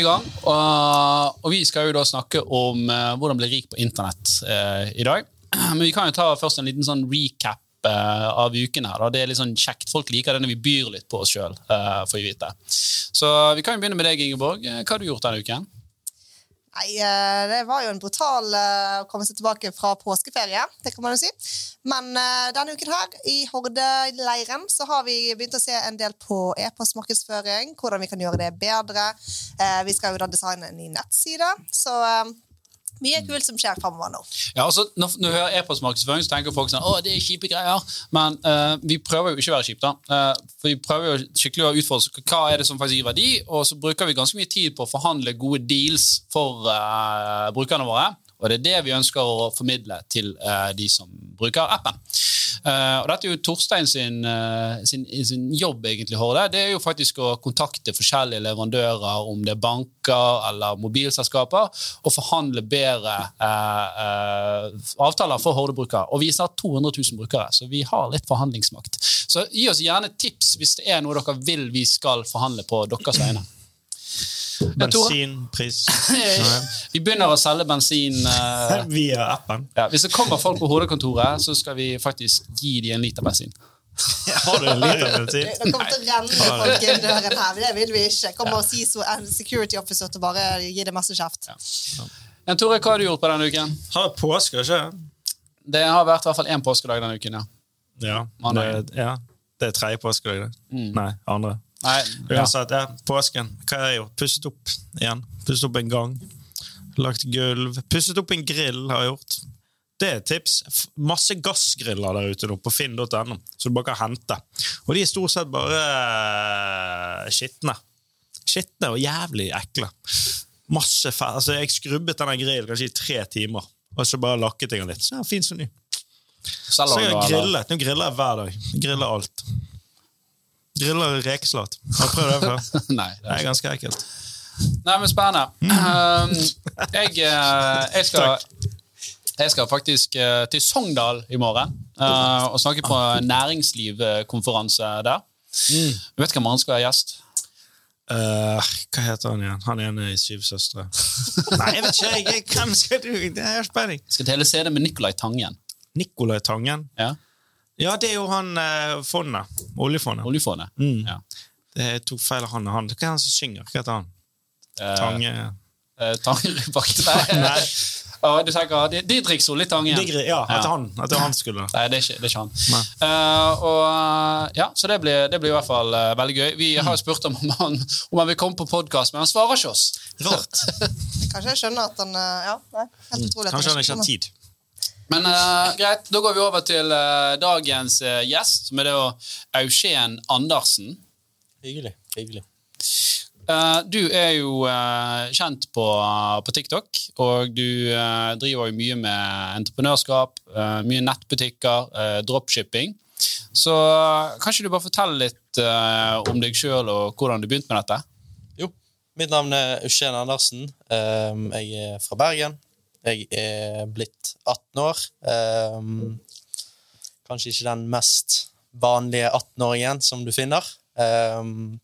i gang. Og, og vi skal jo da snakke om uh, hvordan bli rik på internett uh, i dag. Men vi kan jo ta først en liten sånn recap uh, av uken. her. Da. Det er litt sånn kjekt. Folk liker det når vi byr litt på oss sjøl. får vi vite. Så vi kan jo begynne med deg, Ingeborg. Hva har du gjort denne uken? Nei, eh, Det var jo en brutal eh, å komme seg tilbake fra påskeferie. det kan man jo si. Men uh, denne uken her, i Horde-leiren, så har vi begynt å se en del på e-postmarkedsføring. Hvordan vi kan gjøre det bedre. Vi skal jo da designe en ny nettside. Så mye kult som skjer framover nå. Ja, altså, når, når du hører e-postmarkedsføring, så tenker folk sånn å, det er kjipe greier. Men uh, vi prøver jo ikke å være kjipe. da. Uh, Vi prøver jo skikkelig å utfordre hva er det som faktisk gir verdi, og så bruker vi ganske mye tid på å forhandle gode deals for uh, brukerne våre. Og det er det vi ønsker å formidle til de som bruker appen. Uh, og dette er jo Torstein sin, uh, sin, sin, jobb, egentlig, Horde. Det er jo faktisk å kontakte forskjellige leverandører, om det er banker eller mobilselskaper, og forhandle bedre uh, avtaler for Horde-brukere. Og vi er snart 200 000 brukere, så vi har litt forhandlingsmakt. Så gi oss gjerne tips hvis det er noe dere vil vi skal forhandle på deres vegne. Bensinpris. vi begynner å selge bensin uh, via appen. Ja, hvis det kommer folk på hodekontoret, så skal vi faktisk gi dem en liter bensin. Har du en liter bensin? Det kommer til å renne folk inn døren her. Det vil vi ikke. Kommer og si så en security officer til bare gi det masse kjeft. Ja. Tore, hva har du gjort på denne uken? Har vært påske, ikke Det har vært i hvert fall én påskedag denne uken, ja. Ja, det, ja. det er tredje påskedag, det. Mm. Nei, andre. Nei, ja. Uansett, ja, påsken. Hva jeg gjort? Pusset opp igjen. Pusset opp en gang. Lagt gulv. Pusset opp en grill har jeg gjort. Det er et tips. Masse gassgriller der ute nå på finn.no, så du bare kan hente. Og de er stort sett bare uh, skitne. Skitne og jævlig ekle. Masse fæl. Altså, jeg skrubbet denne grillen kanskje i tre timer, og så bare lakket jeg den litt. Så er den fin som ny. Så jeg har grillet. Nå griller jeg hver dag. Griller alt. Griller rekesalat. Har du prøvd det før? Nei. Det er ganske ekkelt. Nei, men spennende. Um, jeg, eh, jeg, skal, jeg skal faktisk uh, til Sogndal i morgen uh, og snakke på næringslivkonferanse der. Mm. Du vet hvem han skal være gjest? Uh, hva heter han igjen? Han ene i Syv søstre. Nei, jeg vet ikke. Jeg, hvem skal du? Det er spenning. Skal hele CD med Nicolai Tangen. Nicolai Tangen? Ja. Ja, det er jo han eh, fondet. Oljefondet. Oljefondet, mm. ja. Det tok feil av han og han. Hva er han som synger? Hva heter han? Eh, Tange eh, Tange Rybakken? Nei. Nei. Oh, du tenker Didrik Solli Tangen? Ja, at, Han, at han skulle Nei, det er ikke, det er ikke han. Uh, og, ja, så det blir, det blir, i hvert fall uh, veldig gøy. Vi har jo spurt om han, om han vil komme på podkast, men han svarer ikke oss. Rart. Kanskje jeg skjønner at han Ja, nei, helt mm. utrolig. Kanskje han ikke har tid. Men uh, greit, da går vi over til uh, dagens uh, gjest, som er det Eugen Andersen. Hyggelig. hyggelig. du er jo kjent på, på, TikTok, og du driver jo mye med entreprenørskap, mye nettbutikker, dropshipping. Så kanskje du bare forteller litt om deg sjøl og hvordan du begynte med dette? Jo. Mitt navn er Eugen Andersen. jeg er fra Bergen. Jeg er blitt 18 år. Um, kanskje ikke den mest vanlige 18-åringen som du finner. Um,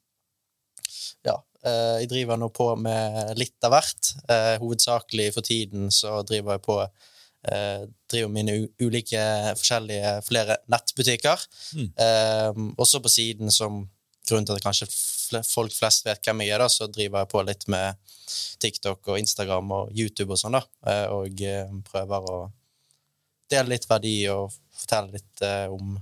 ja, uh, jeg driver nå på med litt av hvert. Uh, hovedsakelig for tiden så driver jeg på uh, driver mine ulike forskjellige flere nettbutikker. Mm. Um, også på siden som grunnen til at kanskje folk flest vet hvem jeg er, da, så driver jeg på litt med TikTok og Instagram og YouTube og sånn, da. Eh, og eh, prøver å dele litt verdi og fortelle litt eh, om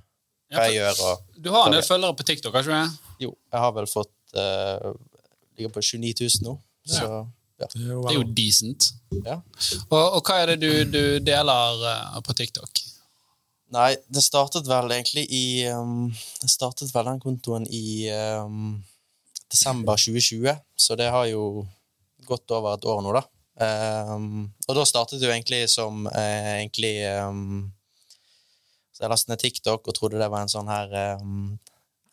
hva jeg gjør. Og, du har en del følgere på TikTok, har du ikke det? Jo, jeg har vel fått uh, Ligger på 29 000 nå. Så ja. Det er jo decent. Ja. Og, og, hva er det du, du deler uh, på TikTok? Nei, det startet vel egentlig i um, Det startet vel den kontoen i um, desember 2020, så det har jo gått over et år nå, da. Um, og da startet det jo egentlig som uh, egentlig um, Så jeg lastet ned TikTok og trodde det var en sånn her um,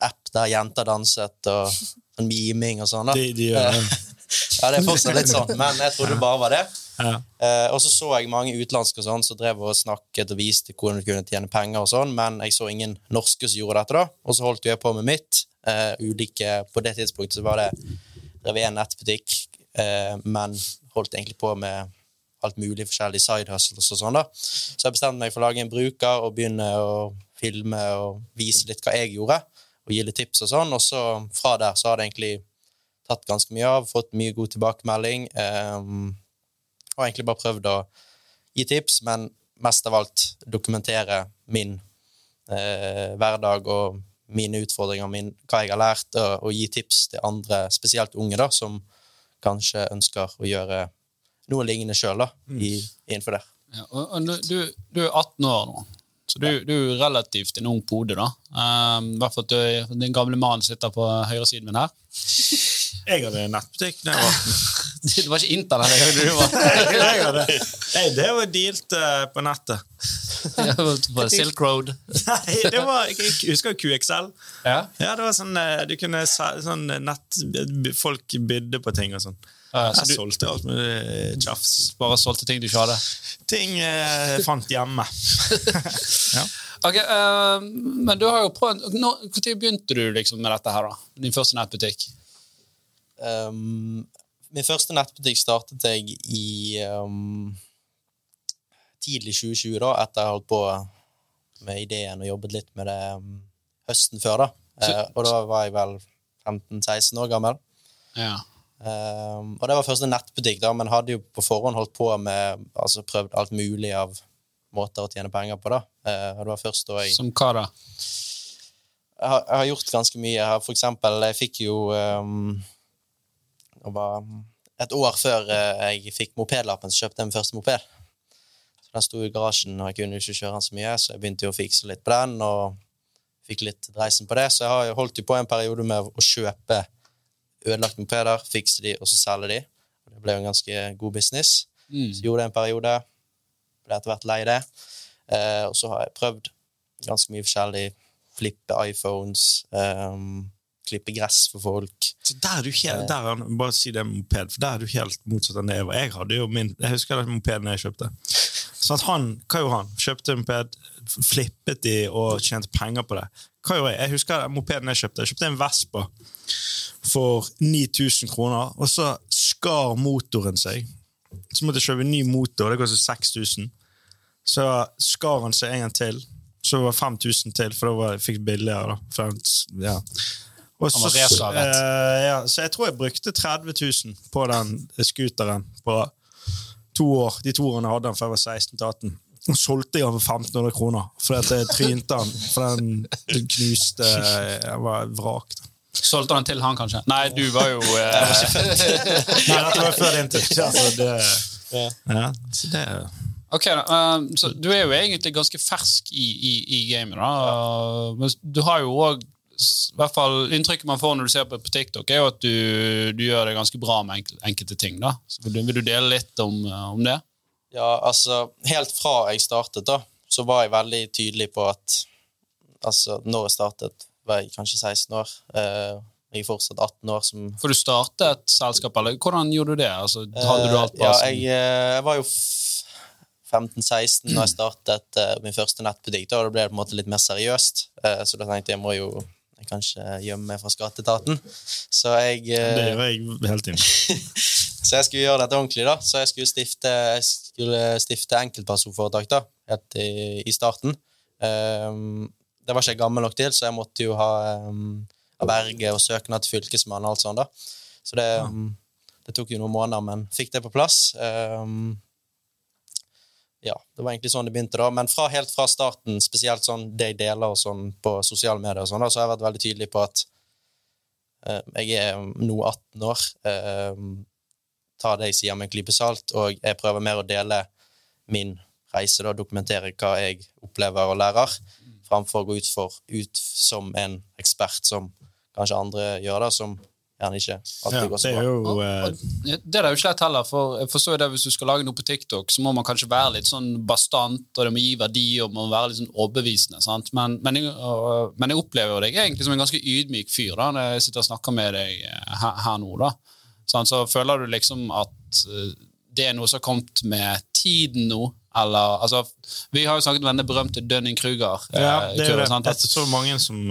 app der jenter danset og en miming og sånn. da. De, de gjør det. ja, det er fortsatt litt sånn, men jeg trodde det bare var det. Ja. Uh, og så så jeg mange utenlandske sånn som drev og snakket og viste hvordan du kunne tjene penger, og sånn, men jeg så ingen norske som gjorde dette. da, Og så holdt jeg på med mitt. Uh, ulike, På det tidspunktet så var det drev én nettbutikk uh, men holdt egentlig på med alt mulig forskjellig side hustles og sånn. da. Så jeg bestemte meg for å lage en bruker og begynne å filme og vise litt hva jeg gjorde, og gi litt tips og sånn. Og så fra der så har det egentlig tatt ganske mye av, fått mye god tilbakemelding. Um, og egentlig bare prøvd å gi tips, men mest av alt dokumentere min uh, hverdag og mine utfordringer, min, hva jeg har lært, og, og, gi tips til andre, spesielt unge, da, som kanskje ønsker å gjøre noe lignende sjøl innenfor det. Ja, og, og du, du, er 18 år nå, så du, du er relativt en ung pode. da. Um, hvert fall at din gamle mann sitter på høyresiden min her. Jeg hadde nettbutikk da jeg var 18. Det var ikke internett hadde. Jeg, det var dealt uh, på nettet. På Silk Road. Nei, det var, jeg husker QXL. Ja? ja det var sånn, eh, du kunne sånn nett, Folk bydde på ting og sånn. Ja, jeg du, solgte alt med tjafs. Bare solgte ting du ikke hadde? Ting jeg eh, fant hjemme. ja. Ok, uh, Men du har jo prøvd Når begynte du liksom med dette her? da? Din første nettbutikk? Um, min første nettbutikk startet jeg i um, tidlig 2020, da, etter jeg holdt på med ideen og jobbet litt med det um, høsten før. da. Eh, og da var jeg vel 15-16 år gammel. Ja. Um, og det var første nettbutikk, da, men hadde jo på forhånd holdt på med altså prøvd alt mulig av måter å tjene penger på. da. Uh, og det var først da jeg... Som hva da? Jeg har, jeg har gjort ganske mye. Jeg har, for eksempel, jeg fikk jo um, det var et år før eh, jeg fikk mopedlappen, så kjøpte jeg min første moped. Den sto i garasjen, og jeg kunne ikke kjøre den så mye, så jeg begynte jo å fikse litt på den. og fikk litt dreisen på det, Så jeg har holdt jo på en periode med å kjøpe ødelagte mopeder, fikse de, og så selge de. Det ble jo en ganske god business. Mm. Så gjorde jeg en periode. Ble etter hvert lei det. Eh, og så har jeg prøvd ganske mye forskjellig. Flippe iPhones. Um, klippe gress for folk. Så der er du helt, der, bare si det med moped, for der er du helt motsatt av det jeg var. Jeg hadde jo min, jeg husker den mopeden jeg kjøpte. Så at han, Hva gjorde han? Kjøpte moped, flippet de og tjente penger på det. Hva gjorde Jeg Jeg husker mopeden jeg kjøpte. Jeg kjøpte en Vespa for 9000 kroner, og så skar motoren seg. Så måtte jeg kjøpe en ny motor, det kostet 6000. Så skar han seg en gang til. Så det var 5000 til, for da var jeg fikk billigere. da. Ja. Og så, uh, ja, så jeg tror jeg brukte 30 000 på den scooteren på to år. De to årene jeg hadde den før jeg var 16 til 18. Og solgte jeg den for 1500 kroner fordi jeg trynte den. For den knuste Jeg var vrak. Solgte den til han, kanskje? Nei, du var jo eh... Nei, dette var før din tid. Altså, det, ja, så det Ok, da, uh, så Du er jo egentlig ganske fersk i, i, i gamet. da. Ja. men du har jo òg i hvert fall Inntrykket man får når du ser på, på TikTok, er jo at du, du, gjør det ganske bra med enkelte, enkelte ting. da. Så vil, du, vil du dele litt om, om, det? Ja, altså, Helt fra jeg startet, da, så var jeg veldig tydelig på at altså, Når jeg startet, var jeg kanskje 16 år. Eh, jeg er fortsatt 18 år. som... For du startet et selskap, eller hvordan gjorde du det? Altså, hadde du alt på ja, jeg, eh, jeg, var jo 15-16 da jeg startet uh, min første nettbutikk. Da ble det på en måte litt mer seriøst. Uh, så da tenkte jeg jeg må jo jeg kan ikke gjemme meg fra skatteetaten. Så jeg Det gjør jeg helt inn. så jeg skulle gjøre dette ordentlig, da. Så jeg skulle stifte, jeg skulle stifte enkeltpersonforetak da, helt i, i starten. Um, det var ikke jeg gammel nok til, så jeg måtte jo ha, um, ha verge og søknad til Fylkesmannen og alt sånt. da. Så det, um, det, tok jo noen måneder, men fikk det på plass. Um, ja, det var egentlig sånn det begynte. da, Men fra, helt fra starten, spesielt sånn det jeg deler og sånn på sosiale medier, og sånn, så har jeg vært veldig tydelig på at uh, jeg er nå 18 år. Uh, ta det jeg sier med en klype salt, og jeg prøver mer å dele min reise, da, dokumentere hva jeg opplever og lærer, framfor å gå ut, for, ut som en ekspert som kanskje andre gjør, da, som gjerne ikke alltid går så er Jo, uh... det er jo ikke lett heller, for jeg forstår det hvis du skal lage noe på TikTok, så må man kanskje være litt sånn bastant, og det må gi verdi, og må være litt sånn overbevisende. sant? Men, men, jeg, og, men jeg opplever jo deg egentlig som en ganske ydmyk fyr da, når jeg sitter og snakker med deg eh, her, her nå. da. Sånn, så føler du liksom at uh, det er noe som har kommet med tiden nå? Eller, altså, vi har jo snakket om denne berømte Dunning-Kruger. Ja, det er jo det. Så mange som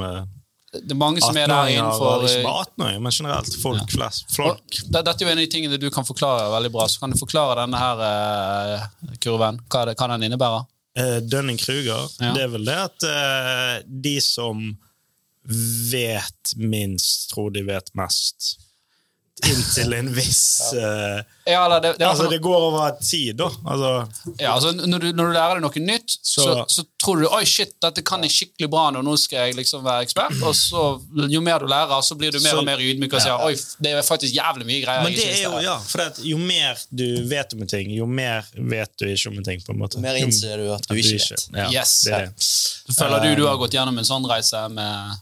det er mange som er der innenfor Ikke eh, bare 18-åringer, men generelt. Folk flest. og Folk. det- Dette er jo en av de tingene du kan forklare veldig bra. Så kan du forklare denne her uh, kurven, hva, det, hva den innebærer. Uh, Dunning-Kruger, Ja. det er vel det at uh, de som vet minst, tror de vet mest. Inntil en viss uh, Ja, det, det er Altså, altså, det går over tid, da. Altså, ja, altså, når, du, når du lærer deg noe nytt, så, så, Så- tror du oi shit, dette kan jeg skikkelig bra nå, nå skal jeg liksom være ekspert. Og så, jo mer du lærer, så blir du mer Så- og mer ydmyk og sier oi, det er faktisk jævlig mye greier. men jeg det er jo, ja, for at jo mer du vet om en ting, jo mer vet du ikke om en ting. på en måte. Jo mer innser du at du ikke vet. Ja, Yes. det er det. Så føler du du har gått gjennom en sånn reise med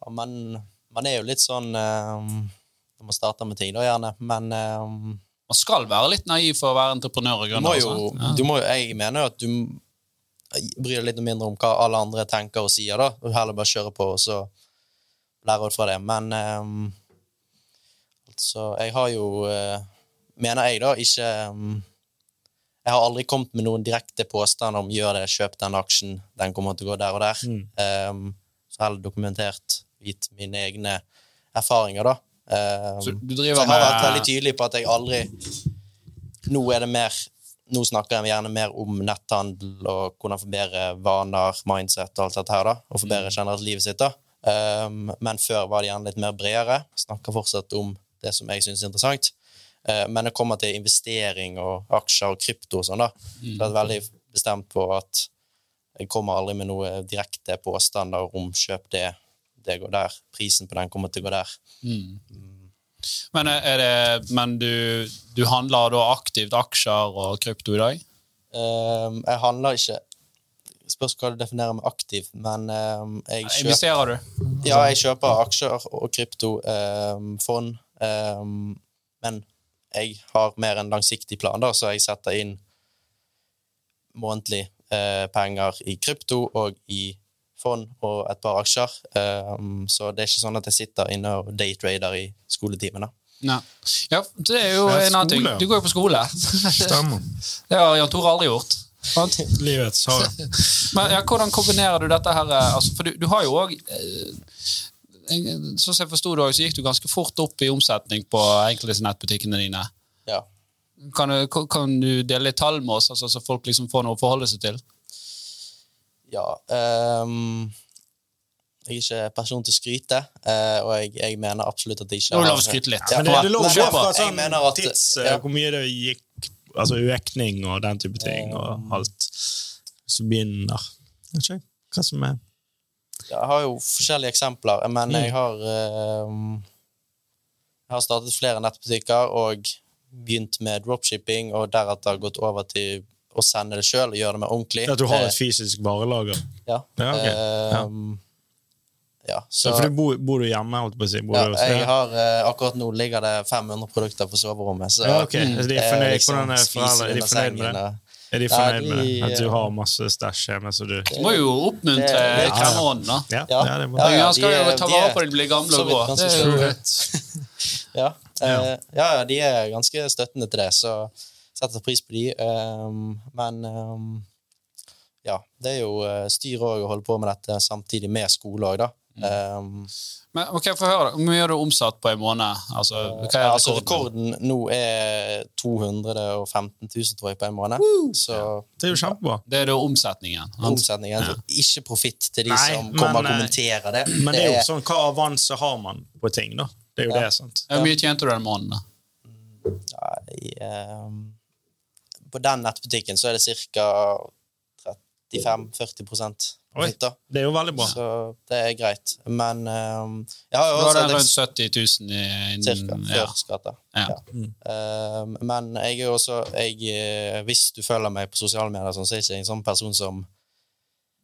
Ja, men man er jo litt sånn um, Når å starte med ting, da, gjerne. Men um, Man skal være litt naiv for å være entreprenør og gründer. jo. Ja. du må, jo- jeg mener jo at du bryr deg litt mindre om hva alle andre tenker og sier. da, og Heller bare kjøre på og så lære ut fra det. Men um, altså, jeg har jo uh, Mener jeg, da, ikke um, Jeg har aldri kommet med noen direkte påstand om gjør det, kjøp den aksjen, den kommer til å gå der og der. Um, så heller dokumentert, gitt mine egne erfaringer, da. Um, Så du så driver jeg har vært veldig tydelig på at jeg aldri Nå er det mer Nå snakker jeg gjerne mer om netthandel og hvordan forbedre vaner, mindset og alt dette her, da. Og forbedre generelt livet sitt, da. Um, men før var det gjerne litt mer bredere. Snakker fortsatt om det som jeg syns er interessant. Uh, men det kommer til investering og aksjer og krypto og sånn, da. Så jeg er veldig bestemt på at jeg kommer aldri med noe direkte påstander om kjøp det, det går der. Prisen på den kommer til å gå der. Men, er det, men du, du handler da aktivt aksjer og krypto i dag? Um, jeg handler ikke Spørs hva du definerer med aktiv, men um, jeg, kjøper, Investerer du? ja, jeg kjøper aksjer og krypto, um, fond, um, men jeg har mer en langsiktig plan, da, så jeg setter inn månedlig uh, penger i krypto og i fond og et par aksjer. Um, så det er ikke sånn at jeg sitter inne og daytrader i skoletimene. Nei. Ja, det er jo Ja, en annen ting. Du går jo på skole. Stemmer. Det har Jan Tore aldri gjort. Livets har Men ja, hvordan kombinerer du dette her eh, altså, For du, du har jo òg Sånn som jeg forsto det, så gikk du ganske fort opp i omsetning på enkelte disse nettbutikkene dine. Ja. Kan du, kan du dele litt tall med oss, altså, så folk liksom får noe å forholde seg til? Ja Um, Jeg er ikke person til å skryte, eh, og jeg, jeg mener absolutt at det ikke Nå er det lov å skryte litt. Ja, Men det er lov å gå fra jeg sånn mener at- tids, ja. hvor mye det gikk Altså økning og den type ting, og alt som begynner. Vet ikke hva som er Jeg har jo forskjellige eksempler, men jeg har um, Jeg har startet flere nettbutikker og begynt med dropshipping, og deretter gått over til å sende det sjøl og gjøre det mer ordentlig. at du har Eh, et fysisk varelager. Ja. Ja, okay. Ja. Ehm, ja, Så, så for du bor, bor du hjemme, holdt på å si? Bor ja, du jeg har, eh, akkurat nå ligger det 500 produkter på soverommet. Så Ja, okay. Altså, de er det fornøyd- liksom hvordan er foreldre? Er de fornøyd med det? Er de Ja, fornøyd med det? At du har masse stæsj hjemme? Så du... Du må jo oppmuntre Det- kremmerånden, da. Ja, Ja. ja, det må. Ja, ja. Skal jo ta vare på de blir gamle og grå. Det er jo store. Ja, eh, ja, ja, de er ganske støttende til det, så setter pris på de. Um, men um, ja, det er jo eh, styr òg å holde på med dette samtidig med skole òg, da. Um, Men ok, få høre. Hvor mye har du omsatt på en måned? Altså, hva er ja, altså, rekorden? nå er 215 000, tror jeg, på en måned. Så Det er jo kjempebra. Det er da omsetningen. omsetningen så Ikke profitt til de Nei, som kommer men, og kommenterer det. Men det er jo sånn, hva avanse har man på ting, da? Det er jo Ja. det, sant? Hvor mye tjente du den måneden? da? Nei, ehm, På den nettbutikken så er det ca. 35-40 Oi. Det er jo veldig bra. Så det er greit. Men um, jeg har jo også Nå er det rundt 70 000 i innen- Cirka. ja. Skatter. Ja. Ja. Ehm, men jeg er jo også jeg, eh, Hvis du følger meg på sosiale medier, sånn, så er jeg ikke en sånn person som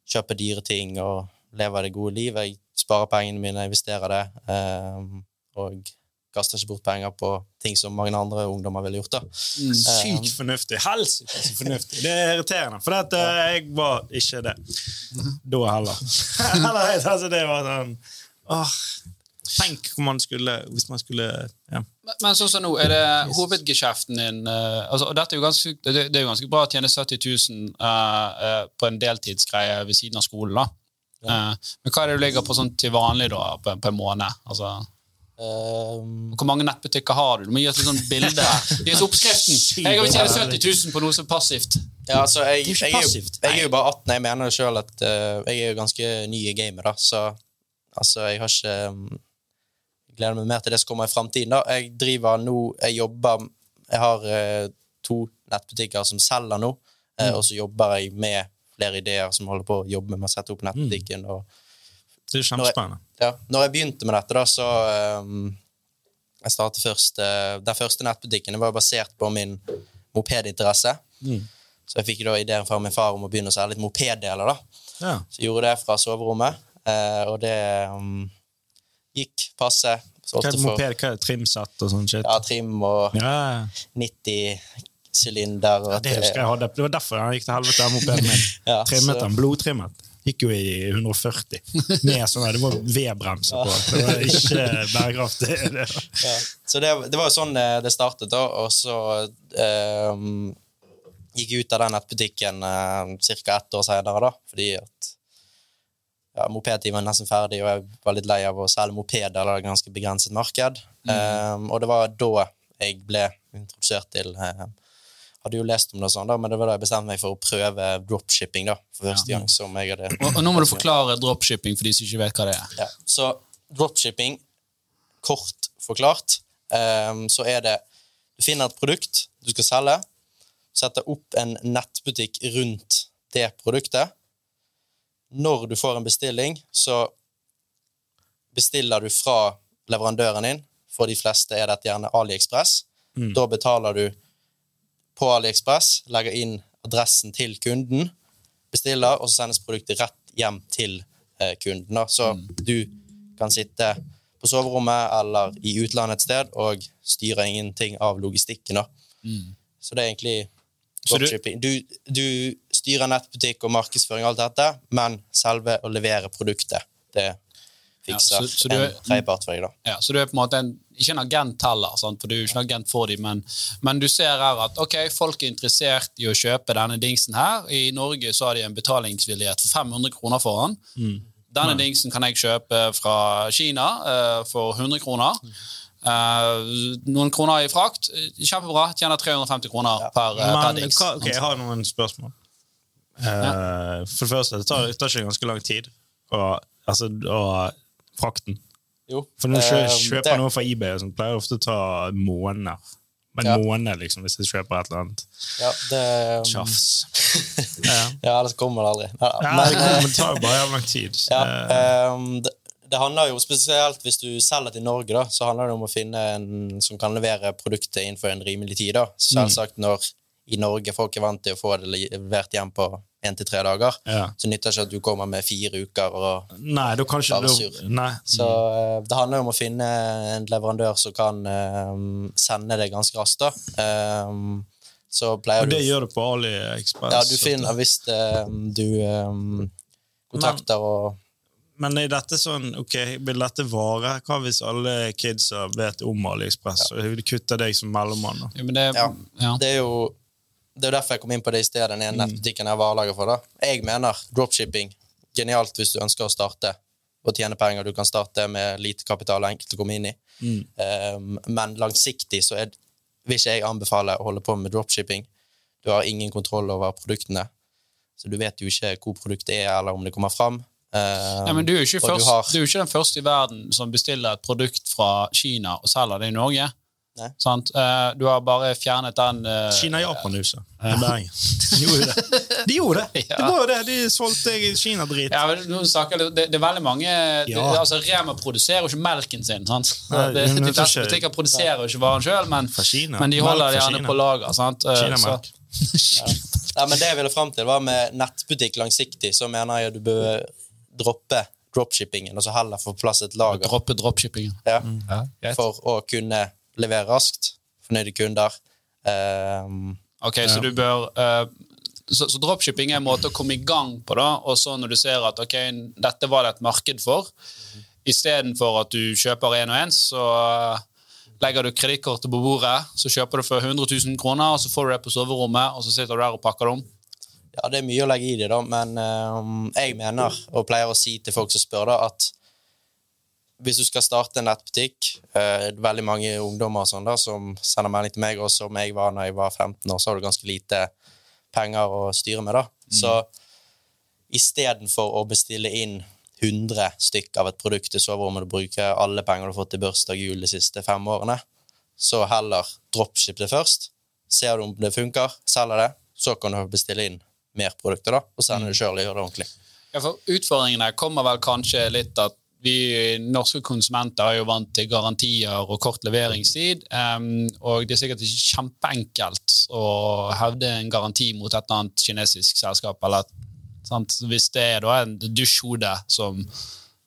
kjøper dyre ting og lever det gode liv. Jeg sparer pengene mine, investerer det, Um, og kaster ikke bort penger på ting som mange andre ungdommer ville gjort. da. Mm. Sykt fornuftig. Helsike så fornuftig. Det er irriterende, for at, eh, jeg var ikke det. Da heller. Eller, altså, det var sånn åh, Tenk om man skulle Hvis man skulle ja. Men, men sånn som nå, er det hovedgeskjeften din uh, altså, og dette er jo ganske, det, det er jo ganske bra å tjene 70 000 uh, uh, på en deltidsgreie ved siden av skolen. da. Eh, men hva er det du ligger på sånn til vanlig da, på, på en måned? Altså, Ehm, hvor mange nettbutikker har du? Du må gi oss litt sånn bilde. Gi oss oppskriften. Jeg har tjent 70 000 på noe som er passivt. ja, altså, jeg, jeg, passivt. jeg er jo bare 18. Jeg mener sjøl at uh, jeg er jo ganske ny i gamet, da, så altså, jeg har ikke um, Gleder meg mer til det som kommer i framtiden. Jeg driver nå Jeg jobber Jeg har uh, to nettbutikker som selger nå, mm. og så jobber jeg med flere ideer som holder på å jobbe med å sette opp nettbutikken. og Det er kjempespennende. ja, når jeg begynte med dette, da, så um, Jeg startet først uh, Den første nettbutikkene den var basert på min mopedinteresse. Så jeg fikk da ideen fra min far om å begynne å selge litt mopeddeler. da. Ja. Så jeg gjorde det fra soverommet, uh, og det um, gikk passe. Hva er moped? Hva er? Trimsett og sånn shit? ja, trim og Ja, ja. 90 sylinder. Ja, det husker jeg hadde. Det var derfor han gikk til helvete, den mopeden min. Ja, Trimmet så- den, blodtrimmet. Gikk jo i 140. Med sånn Det var V-bremser på. Det var ikke bærekraftig. Det. Ja. Så det, det var jo sånn det, det startet, da. Og så um, gikk jeg ut av den nettbutikken eh, ca. ett år senere, da. Fordi at ja, mopedtiden var nesten ferdig, og jeg var litt lei av å selge mopeder. Det er et ganske begrenset marked. Eh, og det var da jeg ble introdusert til eh, Hadde jo lest om det, sånn da, men det var da jeg bestemte meg for å prøve dropshipping da, for første gang. som jeg hadde... Og, og nå må du forklare dropshipping for de som ikke vet hva det er. Ja, så dropshipping, kort forklart, um, så er det Du finner et produkt du skal selge, setter opp en nettbutikk rundt det produktet. Når du får en bestilling, så bestiller du fra leverandøren din. For de fleste er dette gjerne AliExpress. Da betaler du på AliExpress, legger inn adressen til kunden, bestiller, og så sendes produktet rett hjem til eh, kunden. Så du kan sitte på soverommet eller i utlandet et sted og styre ingenting av logistikken. Da. Så det er egentlig dropshipping. Du, du styrer nettbutikk og markedsføring og alt dette, men selve å levere produktet, det fikser Ja, så- så en tredjepart for deg, da. Ja, så du er på en måte en, ikke en agent heller, sant? for du er ikke en agent for dem, men, men du ser her at ok, folk er interessert i å kjøpe denne dingsen her. I Norge så har de en betalingsvillighet for 500 kroner for den. Denne dingsen kan jeg kjøpe fra Kina uh, for 100 kroner. Uh, noen kroner i frakt. Kjempebra. Tjener 350 kroner per, uh, per dings. ok, jeg har noen spørsmål. Eh, for det første, det tar, det tar ikke ganske lang tid. Og, altså, og frakten. Jo. For når du eh, kjøper det- noe fra eBay, og sånt, pleier det ofte å ta måneder. En Ja. måned, liksom, hvis jeg kjøper et eller annet Ja, det, tjafs. ja. ja, ellers kommer det aldri. Nei, Ja, Men, det, det tar jo bare jævlig lang tid. Ja, Eh, ehm, det, det handler jo spesielt hvis du selger til Norge, da, så handler det om å finne en som kan levere produktet innenfor en rimelig tid. da. Selvsagt når i Norge folk er vant til å få det levert hjem på én til tre dager, Ja. så nytter det ikke at du kommer med fire uker. og nei, du kan ikke sur. Nei. Så eh, det handler jo om å finne en leverandør som kan eh, sende det ganske raskt. da. Ehm, så pleier Og det du gjør du på AliExpress. Ja, du finner hvis eh, du kontakter og Men er dette sånn, ok, vil dette vare? Hva hvis alle kidsa vet om AliExpress, og de kutter deg som mellommann? Ja, men det, Ja. ja. Det er jo det er jo derfor jeg kom inn på det i stedet, den ene nettbutikken jeg var lager for. da. Jeg mener dropshipping genialt hvis du ønsker å starte og tjene penger. Du kan starte med lite kapital og enkelt å komme inn i. Um, men langsiktig så er, vil ikke jeg anbefale å holde på med dropshipping. Du har ingen kontroll over produktene, så du vet jo ikke hvor produktet er, eller om det kommer fram. Um, Nei, men du er, jo ikke har- ikke den første i verden som bestiller et produkt fra Kina og selger det i Norge. Eh, Du har bare fjernet den uh, Kina-Japan-huset i Bergen. De gjorde det. De gjorde det! Ja. Det var jo det. De solgte Kina-drit. Ja, det, det er veldig mange det, altså Rema produserer jo ikke melken sin. sant? Nei, det, de fleste butikker produserer jo ikke varen sjøl, men, men de holder det gjerne på lager. sant? Eh, Kinamelk. ja. Nei, men Det jeg ville fram til, var med nettbutikk langsiktig, så mener jeg at du bør droppe dropshippingen og så heller få plass et lager Droppe dropshippingen. ja, Ja, for å kunne levere raskt. Fornøyde kunder. Um, Ok, så du bør uh, så, så dropshipping er en måte å komme i gang på, da, og så når du ser at ok, dette var det et marked for, istedenfor at du kjøper en og en, så eh, legger du kredittkortet på bordet, så kjøper du for 100 000 kroner, og så får du det på soverommet, og så sitter du der og pakker det om. Ja, det er mye å legge i det, da, men um, jeg mener, og pleier å si til folk som spør, da, at hvis du skal starte en nettbutikk eh, Veldig mange ungdommer og sånn da, som sender melding til meg, og som jeg var når jeg var 15 år, så har du ganske lite penger å styre med. da. Så istedenfor å bestille inn 100 stykk av et produkt til soverommet og bruker alle penger du har fått til bursdag jul de siste fem årene, så heller dropship det først. Ser du om det funker, selger det, så kan du bestille inn mer produkter da, og sende det sjøl og gjøre det ordentlig. Ja, for Utfordringene kommer vel kanskje litt at vi norske konsumenter er jo vant til garantier og kort leveringstid. Um, og det er sikkert ikke kjempeenkelt å hevde en garanti mot et eller annet kinesisk selskap. eller sant? Hvis det er da en dusjhode som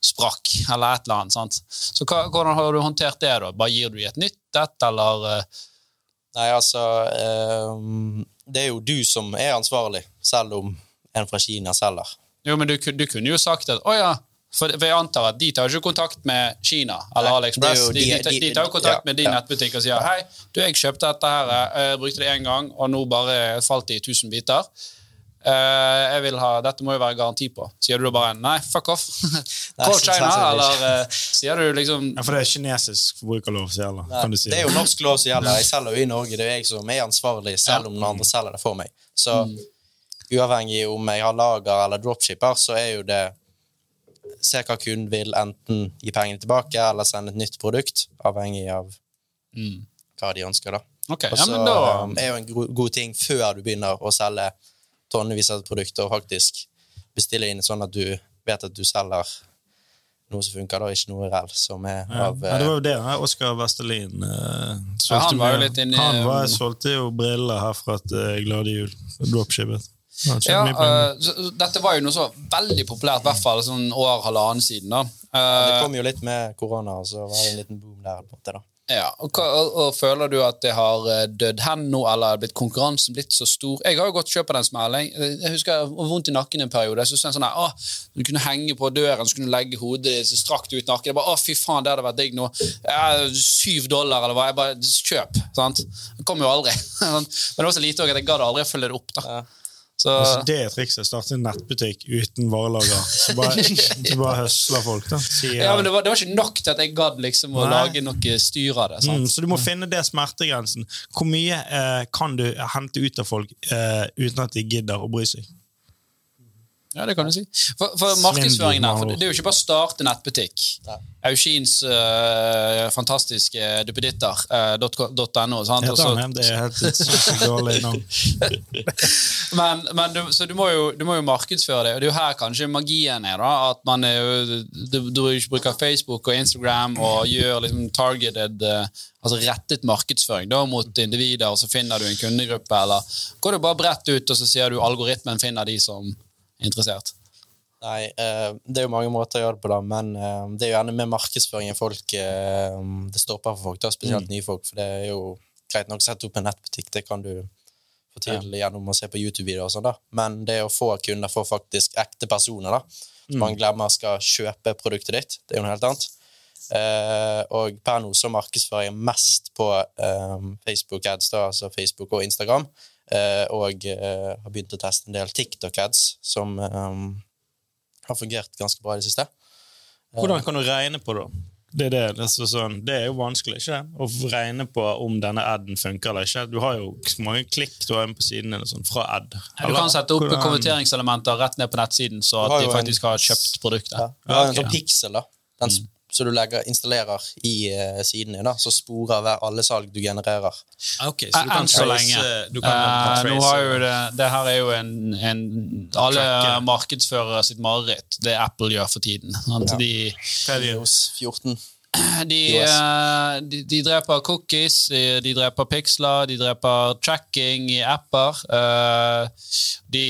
sprakk, eller et eller annet. sant? Så hva, hvordan har du håndtert det? da? Bare Gir du i et nytt et, eller eh, Nei, altså ehm, Det er jo du som er ansvarlig, selv om en fra Kina selger. Jo, men du, du kunne jo sagt at å ja, for, for jeg antar at de tar ikke kontakt med Kina eller AliExpress. De, de, de- de, tar jo kontakt ja, med din ja. nettbutikk og sier hei, du, jeg kjøpte dette her, eh, jeg brukte det én gang, og nå bare falt det i tusen biter. Uh, jeg vil ha, Dette må jo være garanti på. Sier du da bare nei, fuck off? Call China, eller uh, sier du liksom Ja, for det er kinesisk forbrukerlov som gjelder. Kan du si. det er jo norsk lov som gjelder. Jeg selger jo i Norge. Det er jeg som er ansvarlig, selv om noen andre selger det for meg. Så uavhengig om jeg har lager eller dropshipper, så er jo det Se hva kunden vil, enten gi pengene tilbake eller sende et nytt produkt, avhengig av mm. hva de ønsker, da. Okay, Og så ja, da um, er jo en god ting før du begynner å selge tonnevis av produkter, og faktisk bestille inn sånn at du vet at du selger noe som funker, da, ikke noe rell som er av ja, det eh, var jo det her Oskar Vestelin uh, Ja, han var jo litt inni- Han var, solgte jo briller herfra til Glade Jul. Dropshippet. Ja, uh, eh, så, så dette var jo noe så veldig populært, i hvert fall sånn år, halvannen siden. da. Eh, Det kom jo litt med korona, og så var det en liten boom der. på en måte da. Ja, og, hva- og, og Føler du at det har eh, dødd hen nå, eller er blitt konkurransen blitt så stor? Jeg har jo gått kjøpt den smellen. Jeg husker jeg var vondt i nakken en periode. Jeg synes sånn her, åh, Du kunne henge på døren, så kunne du legge hodet ditt så strakt ut nakken. Jeg bare, å fy faen, det hadde vært digg nå. Ja, syv dollar, eller hva. Jeg bare, Kjøp. sant? Det kom jo aldri. Men det var så lite også at jeg gadd aldri å følge det opp. da. Ja. Så, Altså, det er trikset. Starte en nettbutikk uten varelager. Så bare, så bare høsler folk. da. Sier, ja, men det var, det var ikke nok til at jeg gadd liksom å Nei. lage noe styr av det. Mm, så du må finne det smertegrensen. Hvor mye eh, kan du hente ut av folk eh, uten at de gidder å bry seg? Ja, det kan du si. For, for markedsføringen her, for det, er jo ikke bare å starte nettbutikk. Aukins uh, fantastiske duppeditter.no. uh, .no. det? Er helt sinnssykt dårlig navn. men, men du, så du må, jo, du må jo markedsføre det, og det er jo her kanskje magien er. da, at man er jo, du, du ikke bruker Facebook og Instagram og gjør liksom targeted, uh, altså rettet markedsføring da, mot individer, og så finner du en kundegruppe, eller går du bare bredt ut, og så sier du algoritmen finner de som interessert. Nei, eh, det er jo mange måter å gjøre det på, da, men eh, det er jo gjerne med markedsføringen folk eh, Det stopper for folk, da, spesielt nye folk, for det er jo greit nok å sette opp en nettbutikk, det kan du få til gjennom å se på YouTube-videoer og sånn, da, men det å få kunder, for faktisk ekte personer, da, som man glemmer skal kjøpe produktet ditt, det er jo noe helt annet. Eh, og per nå så markedsfører jeg mest på Facebook ads, da, altså Facebook og Instagram, og eh, har begynt å teste en del TikTok ads, som eh, har fungert ganske bra i det siste. Hvordan kan du regne på det? Det er, det, det, er sånn, det er jo vanskelig ikke det? å regne på om denne aden funker eller ikke. Du har jo mange klikk du har på siden eller sånn, fra ad. Du kan sette opp hvordan- konverteringselementer rett ned på nettsiden, så at de faktisk en- har kjøpt produktet. Ja. Du har en sånn pixel, da. Den, s- Så du legger, installerer i uh, siden din, da, så sporer hver alle salg du genererer. Ah, Ok, så du kan Enn så lenge. Du kan uh, nå har jo det, det her er jo en, en Alle Tracker. markedsførere sitt mareritt. Det Apple gjør for tiden. Sant? Ja. De, er 14. de, iOS. eh, de, de dreper cookies, de, de dreper piksler, de dreper tracking i apper. Eh, de,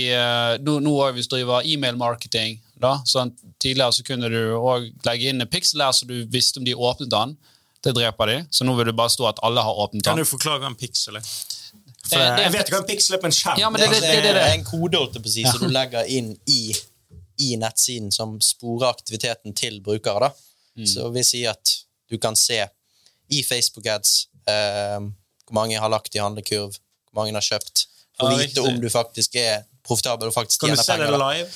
nå, nå har vi driver e-mail-marketing. Da, sånn Tidligere så kunne du også legge inn en piksel der så du visste om de åpnet den. Det dreper de. Så nå vil det bare stå at alle har åpnet den. Kan du forklare hva en piksel er? For Eh, det jeg vet ikke hva en piksel er på en skjerm. Ja, det- Det, det- det- det- er en kode å si, som du legger inn i, i nettsiden som sporer aktiviteten til brukere. da. Mm. Så vi sier at du kan se i Facebook-ads eh, hvor mange har lagt i handlekurv, hvor mange har kjøpt, og Ja, vite om du faktisk er profitabel og faktisk Kan du se det penger. da. live?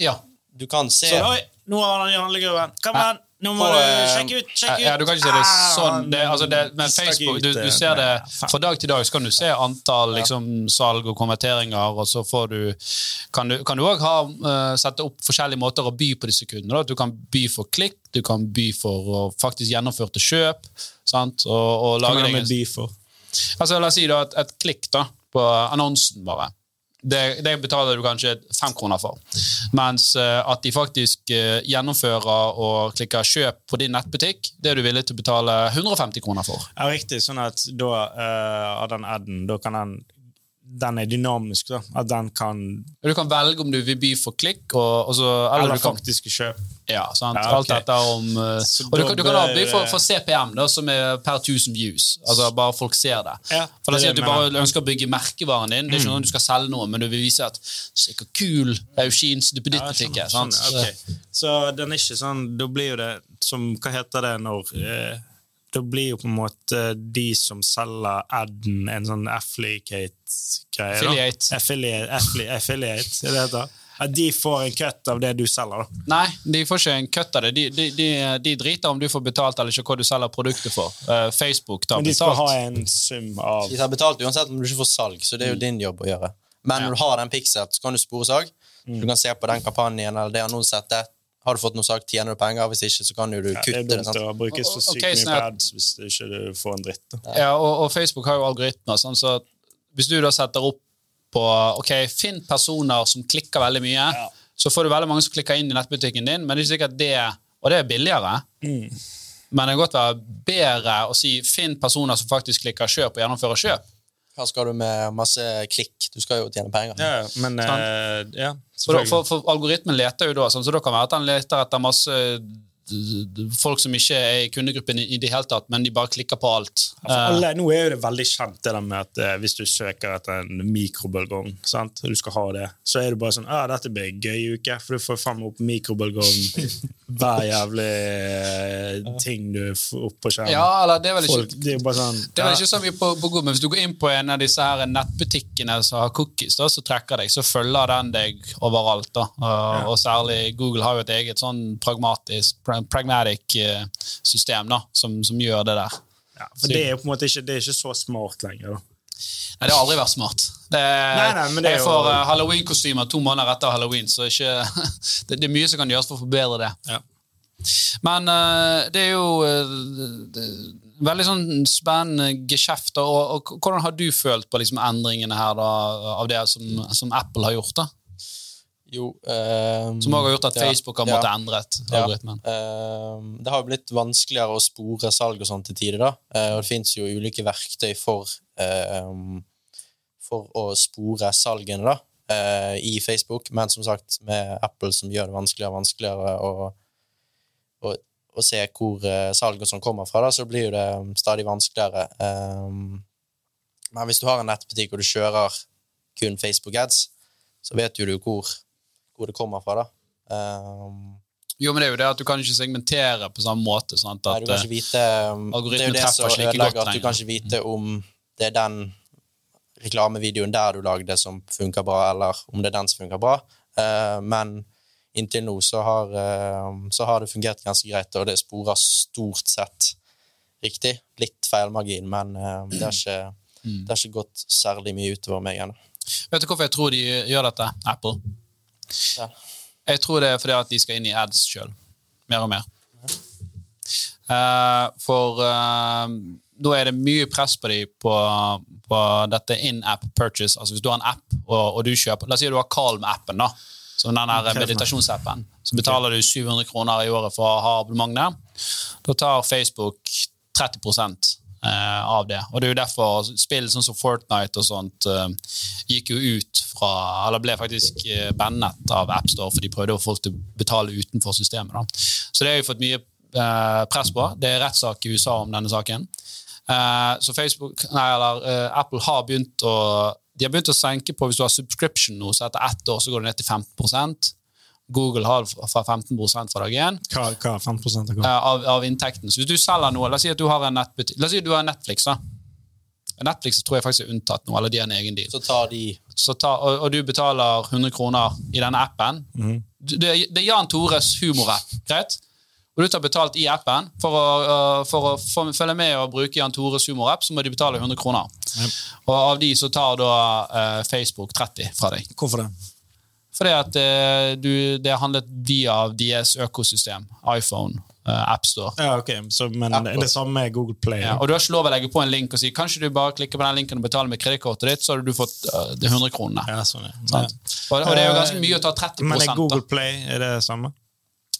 Ja. Du kan se Så, oi, nå har han i handlegruven. Kom igjen! Nå må På, du eh, sjekke ut! sjekke ut! Ja, du kan ikke se det Ah, sånn. Det, altså det, men Facebook, du, du eh, ser det. Fra dag til dag så kan du se antall liksom, salg og konverteringer, og så får du Kan du kan òg uh, sette opp forskjellige måter å by på disse kundene. Du kan by for klikk, du kan by for å faktisk gjennomførte kjøp. Sant? Og, og Hva lage mener deg du en- med by for? Altså, la oss si da et, et klikk da, på annonsen bare. Det, det betaler du kanskje fem kroner for. Mens eh, at de faktisk eh, gjennomfører og klikker kjøp på din nettbutikk, det er du villig til å betale 150 kroner for. Ja, riktig. Sånn at da uh, av den adden, da kan den Den er dynamisk, da. At den kan Du kan velge om du vil by for klikk, og, og så, eller, Eller du kan, faktiske kjøp. Ja, sant? Ja, okay. alt dette om uh, Og du, kan- du kan også for, for CPM, da, som er per 1000 views. Altså Bare folk ser det. Ja, For det sier si at du bare. Mm. ønsker å bygge merkevaren din. Det er ikke noe du skal selge noe, men du vil vise at Se hvor kul duppeditt-butikk er. sant? Okay. ok. Så den er ikke sånn Da blir jo det som Hva heter det når eh, Da blir jo på en måte de som selger adden, en sånn affiliate-greie. Affiliate. Affiliate. Affiliate, affiliate, er det det heter? At de får en cut av det du selger, da. Nei, de får ikke en cut av det. De, de, de, de driter om du får betalt eller ikke hva du selger produktet for. Uh, Facebook tar Men de skal ha betalt. en sum av De tar betalt uansett om du ikke får salg, så det er jo din jobb å gjøre. Men når du har den pixel, så kan du spore salg. Du kan se på den kampanjen eller det annonsettet. Har du fått noe salg, tjener du penger. Hvis ikke, så kan du du ja, Det kutte er det. dumt å bruke så sykt okay, mye sånn på at- ads hvis du ikke får en dritt. Da. Ja, og, og Facebook har jo algoritmer. Sånn, så hvis du da setter opp på Ok, finn personer som klikker veldig mye, Ja. så får du veldig mange som klikker inn i nettbutikken din, men det er ikke sikkert det Og det er billigere. Mm. Men det kan godt være bedre å si finn personer som faktisk klikker kjøp, og gjennomfører kjøp. Hva skal du med masse klikk? Du skal jo tjene penger. Ja, men eh, ja, For, for, for algoritmen leter jo da, sånn, så da kan det være at den leter etter masse folk som ikke er i kundegruppen i, det hele tatt, men de bare klikker på alt. For Eh, alle, nå er jo det veldig kjent det der med at eh, hvis du søker etter en mikrobølgeovn, sant, du skal ha det, så er det bare sånn ah, 'Dette blir en gøy uke', for du får faen meg opp mikrobølgeovn hver jævlig eh, ting du får opp på skjermen. ja, eller det er vel ikke Folk, det er bare sånn Det er vel ja, ikke så mye på, på god, men Hvis du går inn på en av disse her nettbutikkene som har cookies, da, så trekker deg, så følger den deg overalt. da. Og, og særlig Google har jo et eget sånn pragmatisk, pragmatic eh, system da, som, som gjør det der. ja, For det er jo på en måte ikke, det er ikke så smart lenger. da. Nei, Det har aldri vært smart. Det, Nei, nei, men det er jeg får jo... halloween-kostymer to måneder etter halloween, så ikke, det, det er mye som kan gjøres for å forbedre det. Ja. Men uh, det er jo uh, det, veldig sånn spennende geskjeft. Og, og hvordan har du følt på liksom, endringene her da, av det som, som Apple har gjort? da? Jo, Um, Som òg har gjort at Facebook har ja. måttet endret Ja. algoritmen. Ehm, det har blitt vanskeligere å spore salg og sånn til tider. da. Uh, og det fins jo ulike verktøy for, um, for å spore salgene da, Uh, i Facebook, men som sagt med Apple som gjør det vanskeligere og vanskeligere å, å, å se hvor salget som kommer fra, da, så blir jo det stadig vanskeligere. Men hvis du har en nettbutikk og du kjører kun Facebook ads, så vet jo du hvor, hvor det kommer fra. da. Um, Jo, men det er jo det at du kan ikke segmentere på samme måte. sant? Nei, du kan ikke vite Det er jo det som ødelegger at du kan ikke vite om det er den reklamevideoen der du lagde som funker bra, eller om det er den som funker bra. Uh, men inntil nå så har, uh, så har det fungert ganske greit, og det sporer stort sett riktig. Litt feilmargin, men uh, det, har ikke, Mm. det har ikke gått særlig mye utover meg ennå. Vet du hvorfor jeg tror de gjør dette, Apple? Ja. Jeg tror det er fordi at de skal inn i ads sjøl. Mer og mer. Eh, for uh, da er det mye press på dem på, på dette in-app purchase. Altså Hvis du har en app og, og du kjøper La oss si du har Calm-appen, da. Som den her meditasjonsappen. Så betaler du 700 kroner i året for å ha abonnement der. Da tar Facebook 30 eh, av det. Og det er jo derfor spill sånn som Fortnite og sånt eh, gikk jo ut fra Eller ble faktisk eh, bandet av AppStore, for de prøvde å få folk til å betale utenfor systemet. Da. Så det har vi fått mye eh, press på. Det er rettssak i USA om denne saken. Eh, så Facebook, nei, eller eh, Apple har begynt å de har begynt å senke på hvis du har subscription nå, så etter ett år så går det ned til 15 Google har fra 15 fra dag én Hva, hva 5 av eh, av, av inntekten. Så hvis du selger noe, la oss si at du har en la oss si at du har Netflix, da. Netflix tror jeg faktisk er unntatt nå, eller de har en egen deal. Så tar de Så tar, og, og du betaler 100 kroner i denne appen. Du- Det, det er Jan Tores humorapp, greit? Og du tar betalt i appen. For å, for å få- følge med og bruke Jan Tores humorapp, så må de betale 100 kroner. Og av de så tar da uh, Facebook 30 fra deg. Hvorfor det? Fordi at eh, du, det er handlet via deres økosystem. iPhone, eh, AppStore. Ja, ok, så, Men App det samme med Google Play. Ja, og du har ikke lov å legge på en link og si kanskje du bare klikker på den linken og betaler med kredittkortet ditt, så hadde du fått uh, de 100 kronene. Ja, sånn, ja. Og, og det er jo ganske mye å ta 30% Men er. Google Play er det samme?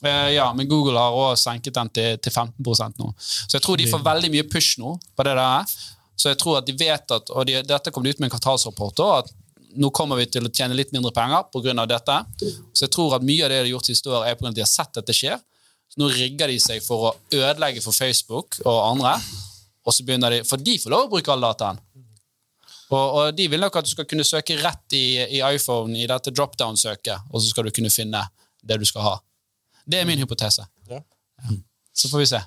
Eh, Ja, men Google har også senket den til, til 15 nå. Så jeg tror de får veldig mye push nå på det der. Så jeg tror at de vet at, og de, dette kom de ut med en kvartalsrapport også, at nå kommer vi til å tjene litt mindre penger pga. dette. Så jeg tror at mye av det de har gjort siste år, er av at de har sett at det skjer. Så nå rigger de seg for å ødelegge for Facebook og andre. Og så begynner de, For de får lov å bruke all dataen. Og, og de vil nok at du skal kunne søke rett i, i iPhone i dette dropdown-søket, og så skal du kunne finne det du skal ha. Det er min hypotese. Ja. Så får vi se.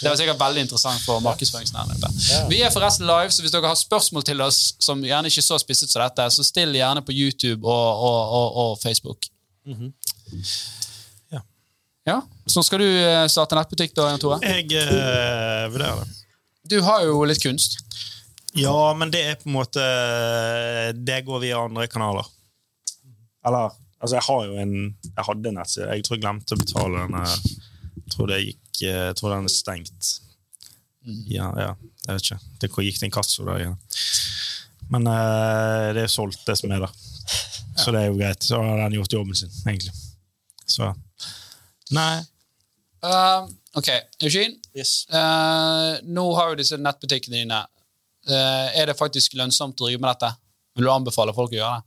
Det var sikkert veldig interessant for markedsføringsnæringen. Vi er forresten live, så hvis dere har spørsmål til oss som gjerne ikke er så spisset som dette, så still gjerne på YouTube og, og, og, og Facebook. Ja. Ja, Så skal du eh, starte nettbutikk, da, Jan Tore? Jeg eh, vurderer det. Du har jo litt kunst. Ja, men det er på en måte Det går via andre kanaler. Eller Altså, jeg har jo en Jeg hadde en nettside. Jeg tror jeg glemte å betale den. Jeg tror det gikk eh, Jeg tror den er stengt. Ja, ja, jeg vet ikke. Det gikk til inkasso da igjen. Men eh, det er solgt, det som er der. Så det er jo greit. Så har den gjort jobben sin, egentlig. Så Nei. Uh, ok, Eugene. Yes. Uh, nå har jo disse nettbutikkene dine Uh, Er det faktisk lønnsomt å drive med dette? Vil du anbefale folk å gjøre det?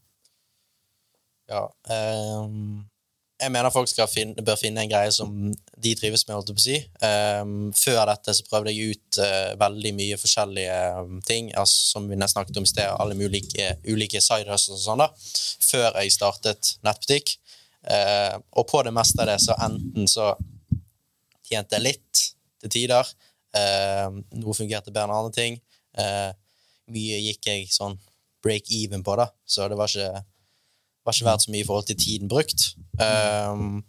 Ja. Um, jeg mener folk skal finne, bør finne en greie som de trives med, holdt jeg på å si. Um, før dette så prøvde jeg ut uh, veldig mye forskjellige um, ting, altså, som vi nesten snakket om i sted, alle ulike, ulike side hustles og sånn, da, før jeg startet nettbutikk. Uh, og på det meste av det, så enten så tjente jeg litt til tider, uh, noe fungerte bedre enn andre ting. Mye gikk jeg sånn break even på, da, så det var ikke var ikke verdt så mye i forhold til tiden brukt. Um,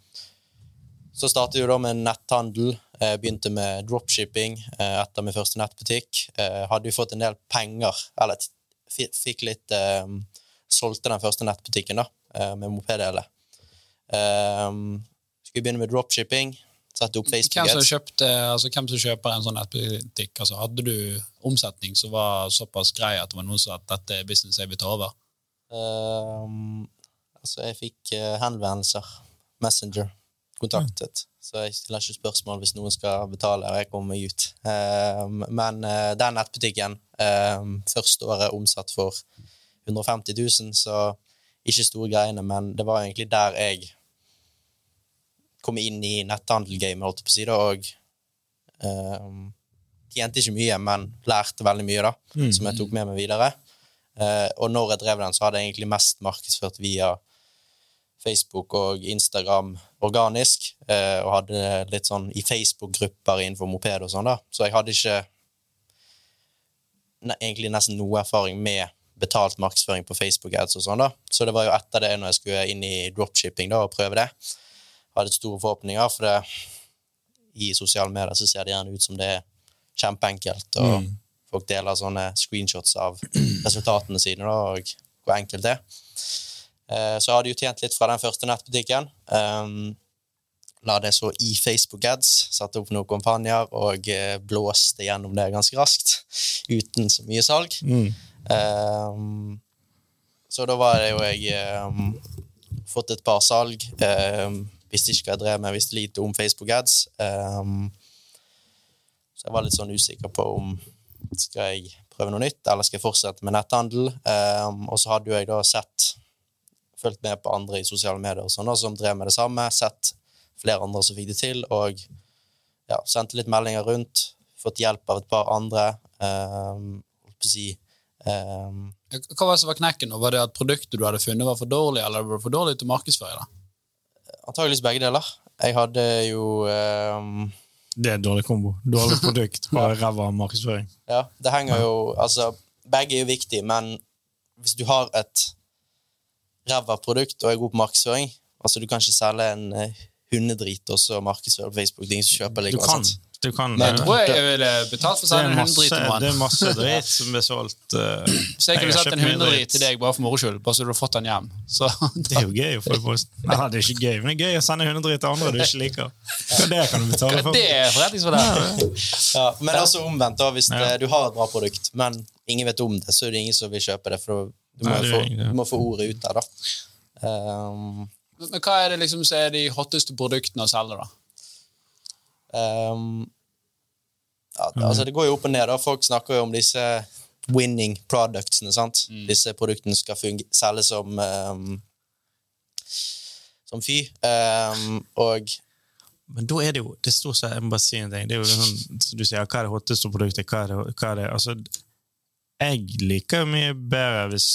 så startet vi da med netthandel. eh, begynte med dropshipping eh, etter min første nettbutikk. Eh, hadde jo fått en del penger, eller fikk litt Solgte den første nettbutikken da, med mopeddeler. Skulle begynne med dropshipping. Sette opp Facebook Hvem som, kjøpte, altså, hvem som kjøper en sånn nettbutikk? Altså, hadde du omsetning som var såpass grei at det var noen som sa at dette er business jeg vil ta over? Um, altså, jeg fikk henvendelser. Messenger. Kontaktet. Så jeg stiller ikke spørsmål hvis noen skal betale, og jeg kommer meg ut. Um, men eh, den nettbutikken, um, første året omsatt for 150 000, så ikke store greiene, men det var egentlig der jeg kom inn i netthandelgamet, holdt jeg på å si, da, og tjente ikke mye, men lærte veldig mye, da, som jeg tok med meg videre. Eh, og når jeg drev den, så hadde jeg egentlig mest markedsført via Facebook og Instagram organisk, eh, og hadde litt sånn i Facebook-grupper innenfor moped og sånn, da. Så jeg hadde ikke ne egentlig nesten noe erfaring med betalt markedsføring på Facebook-ads og sånn, da. Så det var jo etter det når jeg skulle inn i dropshipping da, og prøve det. Hadde store forhåpninger, for det, i sosiale medier så ser det gjerne ut som det er kjempeenkelt, og folk deler sånne screenshots av resultatene sine da, og hvor enkelt det er. Eh, Så jeg hadde jo tjent litt fra den første nettbutikken. Um, la det så i Facebook-ads, satte opp noen kampanjer og eh, blåste gjennom det ganske raskt, uten så mye salg. Um, så da var det jo jeg um, fått et par salg. Visste ikke hva jeg drev med, visste lite om Facebook-ads. Så jeg var litt sånn usikker på om skal jeg prøve noe nytt, eller skal jeg fortsette med netthandel. Og så hadde jo jeg da sett fulgt med på andre i sosiale medier og sånn, som drev med det samme, sett flere andre som fikk det til, og ja, sendte litt meldinger rundt, fått hjelp av et par andre. Um, å si um, Hva var det som var knekken? Var det at produktet du hadde funnet, var for dårlig, eller var det for dårlig til å markedsføre det? Antageligvis begge deler. Jeg hadde jo um, Det er en dårlig kombo. Dårlig produkt og ræva markedsføring. Ja, det henger jo Altså, begge er jo viktige, men hvis du har et ræva produkt og er god på markedsføring Altså, du kan ikke selge en eh, hundedrit og så markedsføre på Facebook. Det er ingen som kjøper Du likevel. kan. Du kan Men jeg. Tror jeg jeg ville betalt for å Det er selge en hundedrit hundedrit til det er masse drit som blir solgt. Uh, Så jeg kunne satt en hundedrit til deg bare for moro skyld, bare så du har fått den hjem. Så Det er jo gøy å få i posten. Nei, det er ikke gøy, men det er gøy å sende hundedrit til andre du ikke liker. Så det kan du betale for. det er forretningsmodell. Ja, men også omvendt, da, hvis Ja. det, du har et bra produkt, men ingen vet om det, så er det ingen som vil kjøpe det, for du må, Nei, få, du må få ordet ut der, da. Um, Men hva er det liksom som er de hotteste produktene å selge, da? um, ja, altså, det går jo opp og ned. da. Folk snakker jo om disse winning productsene. sant? Disse produktene skal selge selges som um, som fy. Um, og Men da er det jo det står seg, Jeg må bare si en ting. Det er jo sånn, du sier, Hva er det hotteste produktet? Hva er det, hva er det? Altså, jeg liker jo mye bedre hvis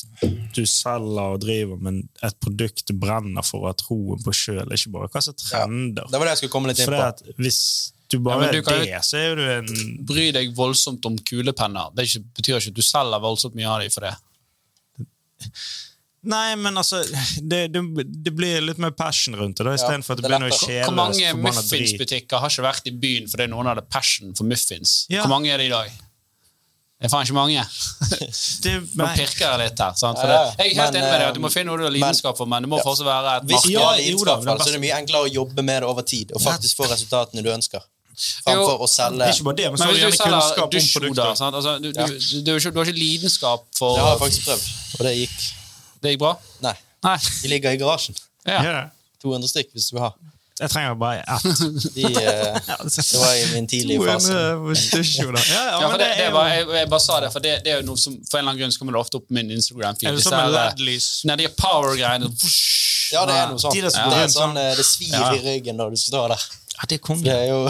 du selger og driver, men et produkt du brenner for og har troen på sjøl, ikke bare hva som trender. Det var det jeg skulle komme litt inn på. at hvis du bare ja, du er det, så er du en Bry deg voldsomt om kulepenner. Det ikke, betyr ikke at du selger voldsomt mye av dem for det. Nei, men altså Det, det, det blir litt mer passion rundt det, da, istedenfor at det det noe å Hvor mange muffinsbutikker har ikke vært i byen fordi noen hadde passion for muffins? Ja. Hvor mange er det i dag? Det er faen ikke mange. Det, Nå pirker jeg litt her. Sant? For det, jeg er helt Men, enig med deg eh, du må finne noe du har lidenskap for, men det må ja. fortsatt være et marked. du Ja, jo da, er så er det mye enklere å jobbe med det over tid og faktisk få resultatene du ønsker. Framfor å selge Ikke bare det, men Men du gjerne selger kunnskap om dusjhoder Altså, du, du, du, du, har ikke- du har ikke lidenskap for Det har jeg faktisk prøvd, og det gikk Det gikk bra? Nei. Nei. De ligger i garasjen. Ja. Ja, 200 stykk hvis du vil ha. Jeg trenger bare ett. De, eh, det var i min tidlige fase. Ja, ja, Ja, det, det det var, jo jeg, jeg bare sa det, for det, det er jo noe som For en eller annen grunn så kommer det ofte opp på min Instagram-feed. Er det som med her- LED-lys? Nei, de power-greiene. Ja, det er noe sånt. Det, er sånn, eh, det svir Ja. i ryggen når du står der. Ja, det er konge. Det er jo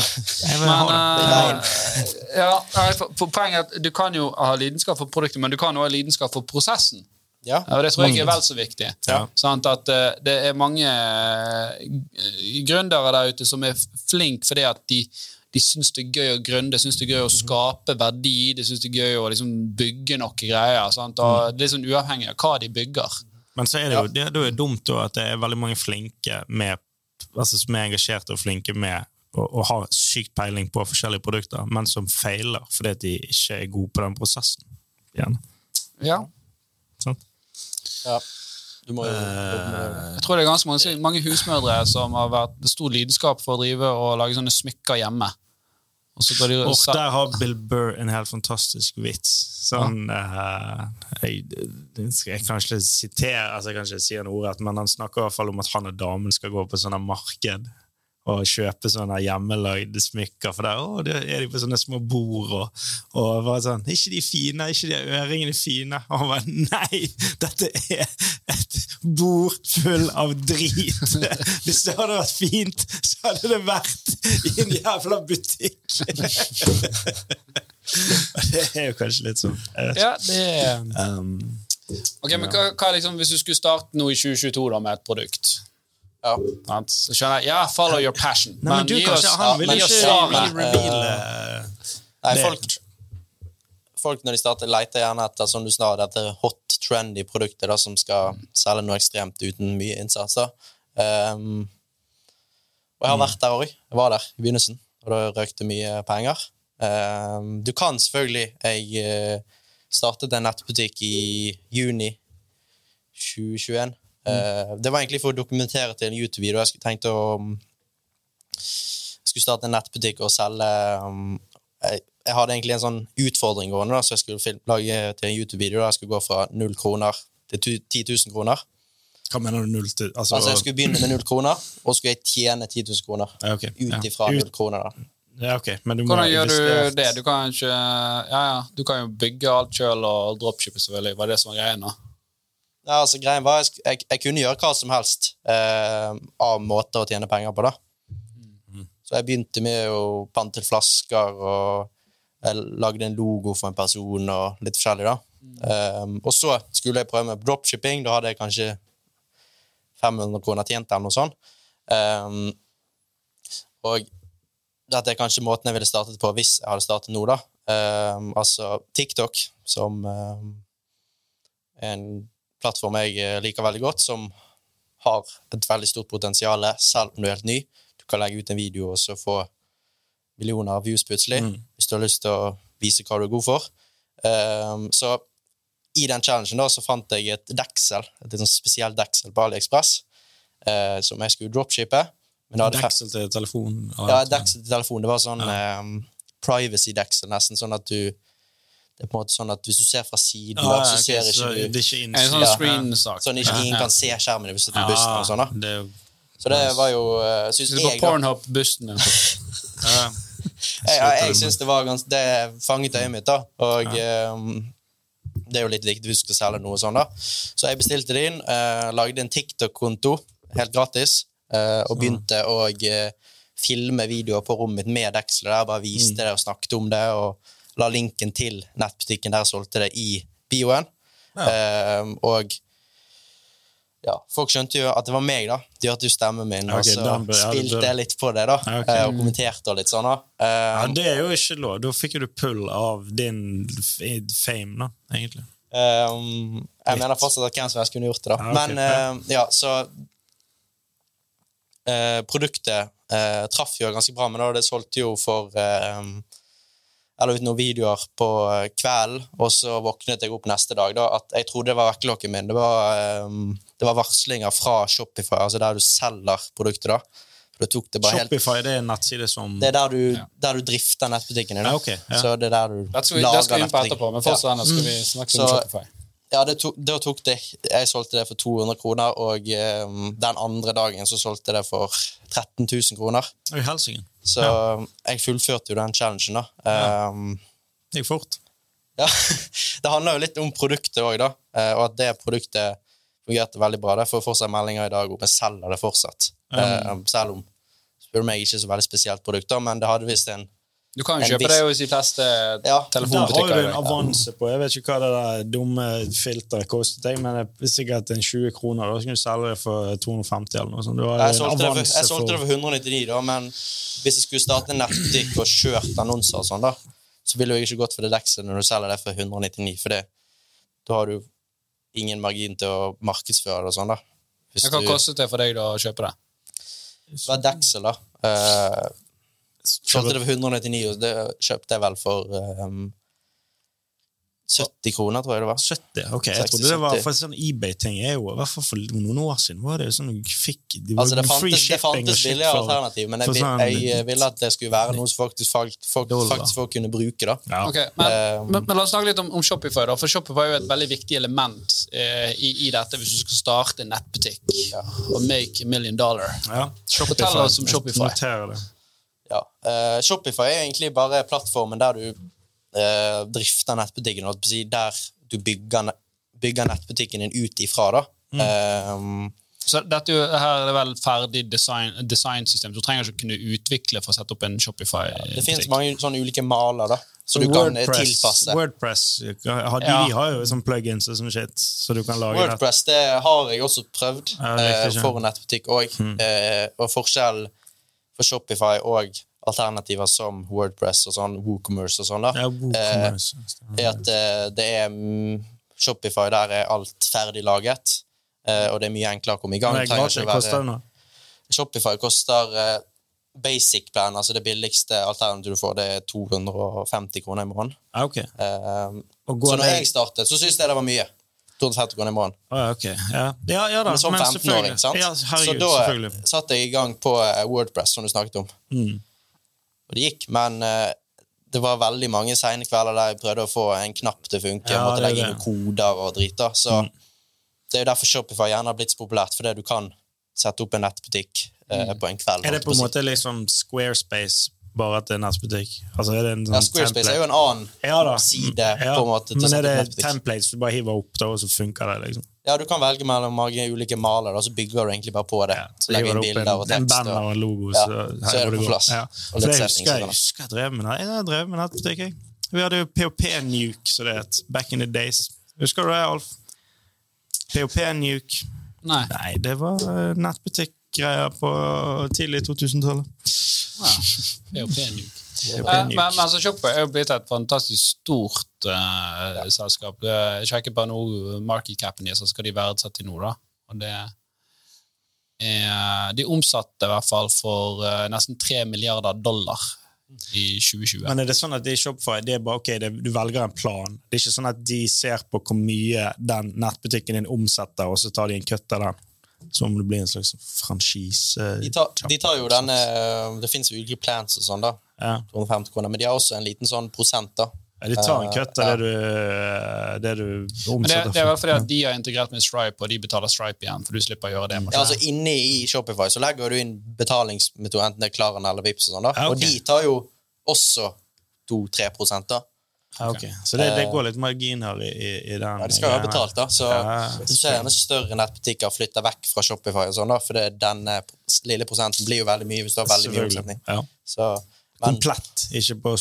Men uh, eh, ja, for, for poenget er at du kan jo ha lidenskap for produktet, men du kan også ha lidenskap for prosessen. Ja. Ja, og Det tror jeg er vel så viktig. Ja. Sånn at eh, Det er mange uh, gründere der ute som er flinke fordi at de, de syns det er gøy å gründe, syns det er gøy å skape verdi, de syns det er gøy å liksom, bygge noe greier. Sant? Og Det er sånn uavhengig av hva de bygger. Men så er det jo det, det er dumt da, at det er veldig mange flinke med, altså som er engasjerte og flinke med og, og har sykt peiling på forskjellige produkter, men som feiler fordi at de ikke er gode på den prosessen. Gjerne. Ja. Sant? Ja. Du må jo jobbe. Jeg tror det er ganske mange, mange husmødre som har vært stor lidenskap for å drive og lage sånne smykker hjemme. Og så går de Og der har Bill Burr en helt fantastisk vits. Sånn uh, jeg, jeg kan ikke sitere, altså jeg kan ikke si en ordrett, men han snakker i hvert fall om at han og damen skal gå på sånne marked og kjøpe sånne hjemmelagde smykker. For der å, det er de på sånne små bord. Og, og bare sånn, ikke de fine, ikke de øringene fine. Og han bare nei, dette er et bord full av drit. Hvis det hadde vært fint, så hadde det vært i en jævla butikk. det er jo kanskje litt sånn. Ja, det er... Um, Ok, men hva, hva liksom, Hvis du skulle starte nå i 2022 da med et produkt Ja. Så skjønner jeg, ja, follow your passion. Nei, men du gi kan oss, ikke, han vil ikke reveale Nei, folk, folk når de starter, leter gjerne etter som du sa, dette hot, trendy produktet da, som skal selge noe ekstremt uten mye innsats. Da. Um, og jeg har vært der òg. Jeg var der i begynnelsen, og da røkte mye penger. Um, du kan selvfølgelig Jeg eh, startet en nettbutikk i juni 2021. Eh, det var egentlig for å dokumentere til en YouTube-video. Jeg skulle tenkte å jeg skulle starte en nettbutikk og selge um, jeg, jeg hadde egentlig en sånn utfordring gående, da, så jeg skulle film, lage til en YouTube-video. Jeg skulle gå fra null kroner til tu- 10 000 kroner. Hva mener du null til? Altså, Altså Jeg skulle begynne med null kroner, og skulle jeg tjene 10 000 kroner. Okay, ok. Ut Ja. ifra null kroner. da Ja, okay. men du må Hvordan gjør du det? Du kan, ikke, ja, ja, du kan jo bygge alt sjøl og dropshippe, selvfølgelig. Var det som var greia? Ja, altså greien var, jeg, jeg, jeg kunne gjøre hva som helst eh, av måter å tjene penger på. da Så jeg begynte med å pante flasker, og jeg lagde en logo for en person, og litt forskjellig. da Um, og så skulle jeg prøve med dropshipping. Da hadde jeg kanskje 500 kroner tjent, eller noe sånt. Um, og dette er kanskje måten jeg ville startet på hvis jeg hadde startet nå, da. Um, altså TikTok, som en plattform jeg eh, liker veldig godt, som har et veldig stort potensial, selv om du er helt ny. Du kan legge ut en video og så få millioner av views plutselig, Mm. hvis du har lyst til å vise hva du er god for. Um, så i den challengen da, så fant jeg et deksel, et sånn spesielt deksel på AliExpress, uh, som jeg skulle dropshippe. Deksel til telefon? ja, deksel til telefon. Det var sånn um, privacy-deksel, nesten sånn at du Det er på en måte sånn at hvis du ser fra siden, ah, ja, så ser så ikke du En det er ikke sånn innsyn. Ja. screen-sak. Sånn ikke ingen Ja. kan se skjermen hvis du sitter på bussen. og sånn da. det er jo Så det var jo uh, Sitter jeg, på. Pornhub-bussen. ja. Jeg, jeg, jeg syns det var ganske Det fanget øyet mitt, da. Og um, det er jo litt viktig hvis du skal selge noe sånn, da. Så jeg bestilte det inn, eh, lagde en TikTok-konto helt gratis, eh, og begynte å filme videoer på rommet mitt med dekselet der. Bare viste det og snakket om det, og la linken til nettbutikken der jeg solgte det, i bioen. Eh, og ja, folk skjønte jo at det var meg, da. De hørte jo stemmen min, okay, og så da ja, spilte jeg litt på det, da. Okay. eh, Og kommenterte og litt sånn, da. ja, Eh, det er jo ikke lov. Da fikk jo du pull av din fame, da, egentlig. Um, jeg mener fortsatt at hvem som helst kunne gjort det, da. Ja, okay. Men ja. eh, ja, så uh, Produktet uh, traff jo ganske bra, men da det solgte jo for eh, La ut noen videoer på eh, kvelden, og så våknet jeg opp neste dag da, at jeg trodde det var vekkerklokken min. Det var, um, det var varslinger fra Shopify, altså der du selger produktet. da. Det tok det bare helt Shopify det er en nettside som det er der du, der du drifter nettbutikken din. Ja, okay, ja. Så det er der du Dette skal vi, lager skal vi inn på etterpå, men fortsatt ennå skal vi snakke om Shopify. Ja, det tok, det tok det Jeg solgte det for 200 kroner, og um, den andre dagen så solgte jeg det for 13 000 kroner. I helsingen. Så jeg fullførte jo den challengen, da. Um, Det gikk fort. ja, det handler jo litt om produktet òg, da. eh, og at det produktet fungerte veldig bra. Jeg får fortsatt meldinger i dag om jeg selger det fortsatt. Um. selv om spør du meg ikke så veldig spesielt produkt, da, men det hadde visst en Du kan jo kjøpe viss- det hos de fleste Ja, Der har du en avanse på. Jeg vet ikke hva det der dumme filteret kostet, deg, men det er sikkert en 20 kroner. Da skal du selge det for 250 eller noe sånt. Du har Jeg solgte, det for, jeg solgte det for 199, da, men hvis jeg skulle starte en nettbutikk og kjørt annonser og sånn, da, så ville jeg ikke gått for det dekselet når du selger det for 199, for det, da har du ingen margin til å markedsføre det og sånn, da. Hvis Hva du, kostet det for deg da å kjøpe det? det var deksel, da. Uh, solgte det for 199, og det kjøpte jeg vel for um, 70 kroner, tror jeg det var. 70? Ok, jeg 60, trodde det var 70. for sånn eBay-ting er jo, i hvert fall for noen år siden, var det jo sånn du fikk de var Altså, det fantes, det fantes billigere alternativ, men jeg, sånn- jeg jeg, ville at det skulle være noe som faktisk folk, folk, faktisk folk kunne bruke, da. Ja. Okay, men, um, men, men la oss snakke litt om, om Shopify. da, for Shopify er jo et veldig viktig element eh, i, i dette hvis du skal starte en nettbutikk og make a million dollar. Ja. Fortell oss om Shopify. Det. Ja. Uh, Shopify er egentlig bare plattformen der du uh, drifter nettbutikken, der du bygger, ne bygger nettbutikken din ut ifra. da. Mm. Um, Så dette er her er det vel ferdig design, designsystem. Du trenger ikke å kunne utvikle for å sette opp en Shopify. det finnes mange sånne ulike maler da, så du kan eh, tilpasse. Wordpress har, de, Ja. de har jo sånn plugins og sånn shit, så du kan lage. Wordpress det har jeg også prøvd Ja, det eh, ja. for nettbutikk òg. Eh, og forskjellen for Shopify og alternativer som Wordpress og sånn, WooCommerce og sånn, da, Ja, WooCommerce. er at eh, det er mm, Shopify der er alt ferdig laget, eh, og det er mye enklere å komme i gang. Nei, det er koster nå. Shopify koster eh, basic plan, altså det billigste alternativet du får, det er 250 kroner i måneden. Ah, okay. Eh, så når jeg startet, så syntes jeg det var mye. 250 kroner i måneden. Å, ja, ok. Ja, ja, ja da. Men som 15-åring, sant? Ja, herregud, så da satte jeg i gang på eh, Wordpress, som du snakket om. Mm. Og det gikk, men uh, det var veldig mange sene kvelder der jeg prøvde å få en knapp til å funke. Ja, måtte er legge inn. Mm. noen koder og drit. da. Så det er jo derfor Shopify gjerne har blitt så populært, fordi du kan sette opp en nettbutikk eh, på en kveld. Mm. Er det på en måte liksom Squarespace, bare at det er nettbutikk? Altså, er det en sånn Ja, Squarespace er jo en annen ja, da. side Ja. på en måte til Men er det nettbutikk. templates du bare hiver opp, da, og så funker det? liksom? Ja, du kan velge mellom mange ulike maler, og så bygger du egentlig bare på det. Ja, så legger inn bilder og en, en banner og Og, en logo, Ja, så, så er det på plass. Ja. Og litt litt jeg husker, jeg husker jeg drev med det. Jeg har med nettbutikk, jeg. Vi hadde jo POP-nuke, som det het. Back in the days. Husker du det, Alf? POP-nuke. Nei. Nei, det var uh, nettbutikkgreier på tidlig 2000-tallet. Ja. Eh, blir Men, nuke. men så Shopify er jo blitt et fantastisk stort eh, selskap. Jeg sjekker bare nå market capen deres, så skal de verdsette nå, da. Og det er, de omsatte i hvert fall for uh, nesten 3 milliarder dollar i 2020. Men er det sånn at de Shopify det er bare, ok, det, du velger en plan? Det er ikke sånn at de ser på hvor mye den nettbutikken din omsetter, og så tar de en kutt av den? Som det blir en slags franchise? De tar, de tar jo denne Det fins ulike plans og sånn, da. Ja. 250 kroner, men de har også en liten sånn prosent, da. Ja, de tar en Eh, kutt av ja. det du, det du Men det, det er fordi at de har integrert med Stripe, og de betaler Stripe igjen, for du slipper å gjøre det. Ja, altså Inne i Shopify så legger du inn betalingsmetode, enten det er Klaren eller Vipps og sånn. da. Ja, okay. Og de tar jo også 2-3 da. Ja, okay. Så det, det går litt marginer i, i, i den Ja, De skal jo ha betalt, da. Så Ja, du ser gjerne større nettbutikker flytte vekk fra Shopify og sånn, da, for det, denne lille prosenten blir jo veldig mye hvis du har veldig mye omsetning. Ja. Så, men Komplett, ikke på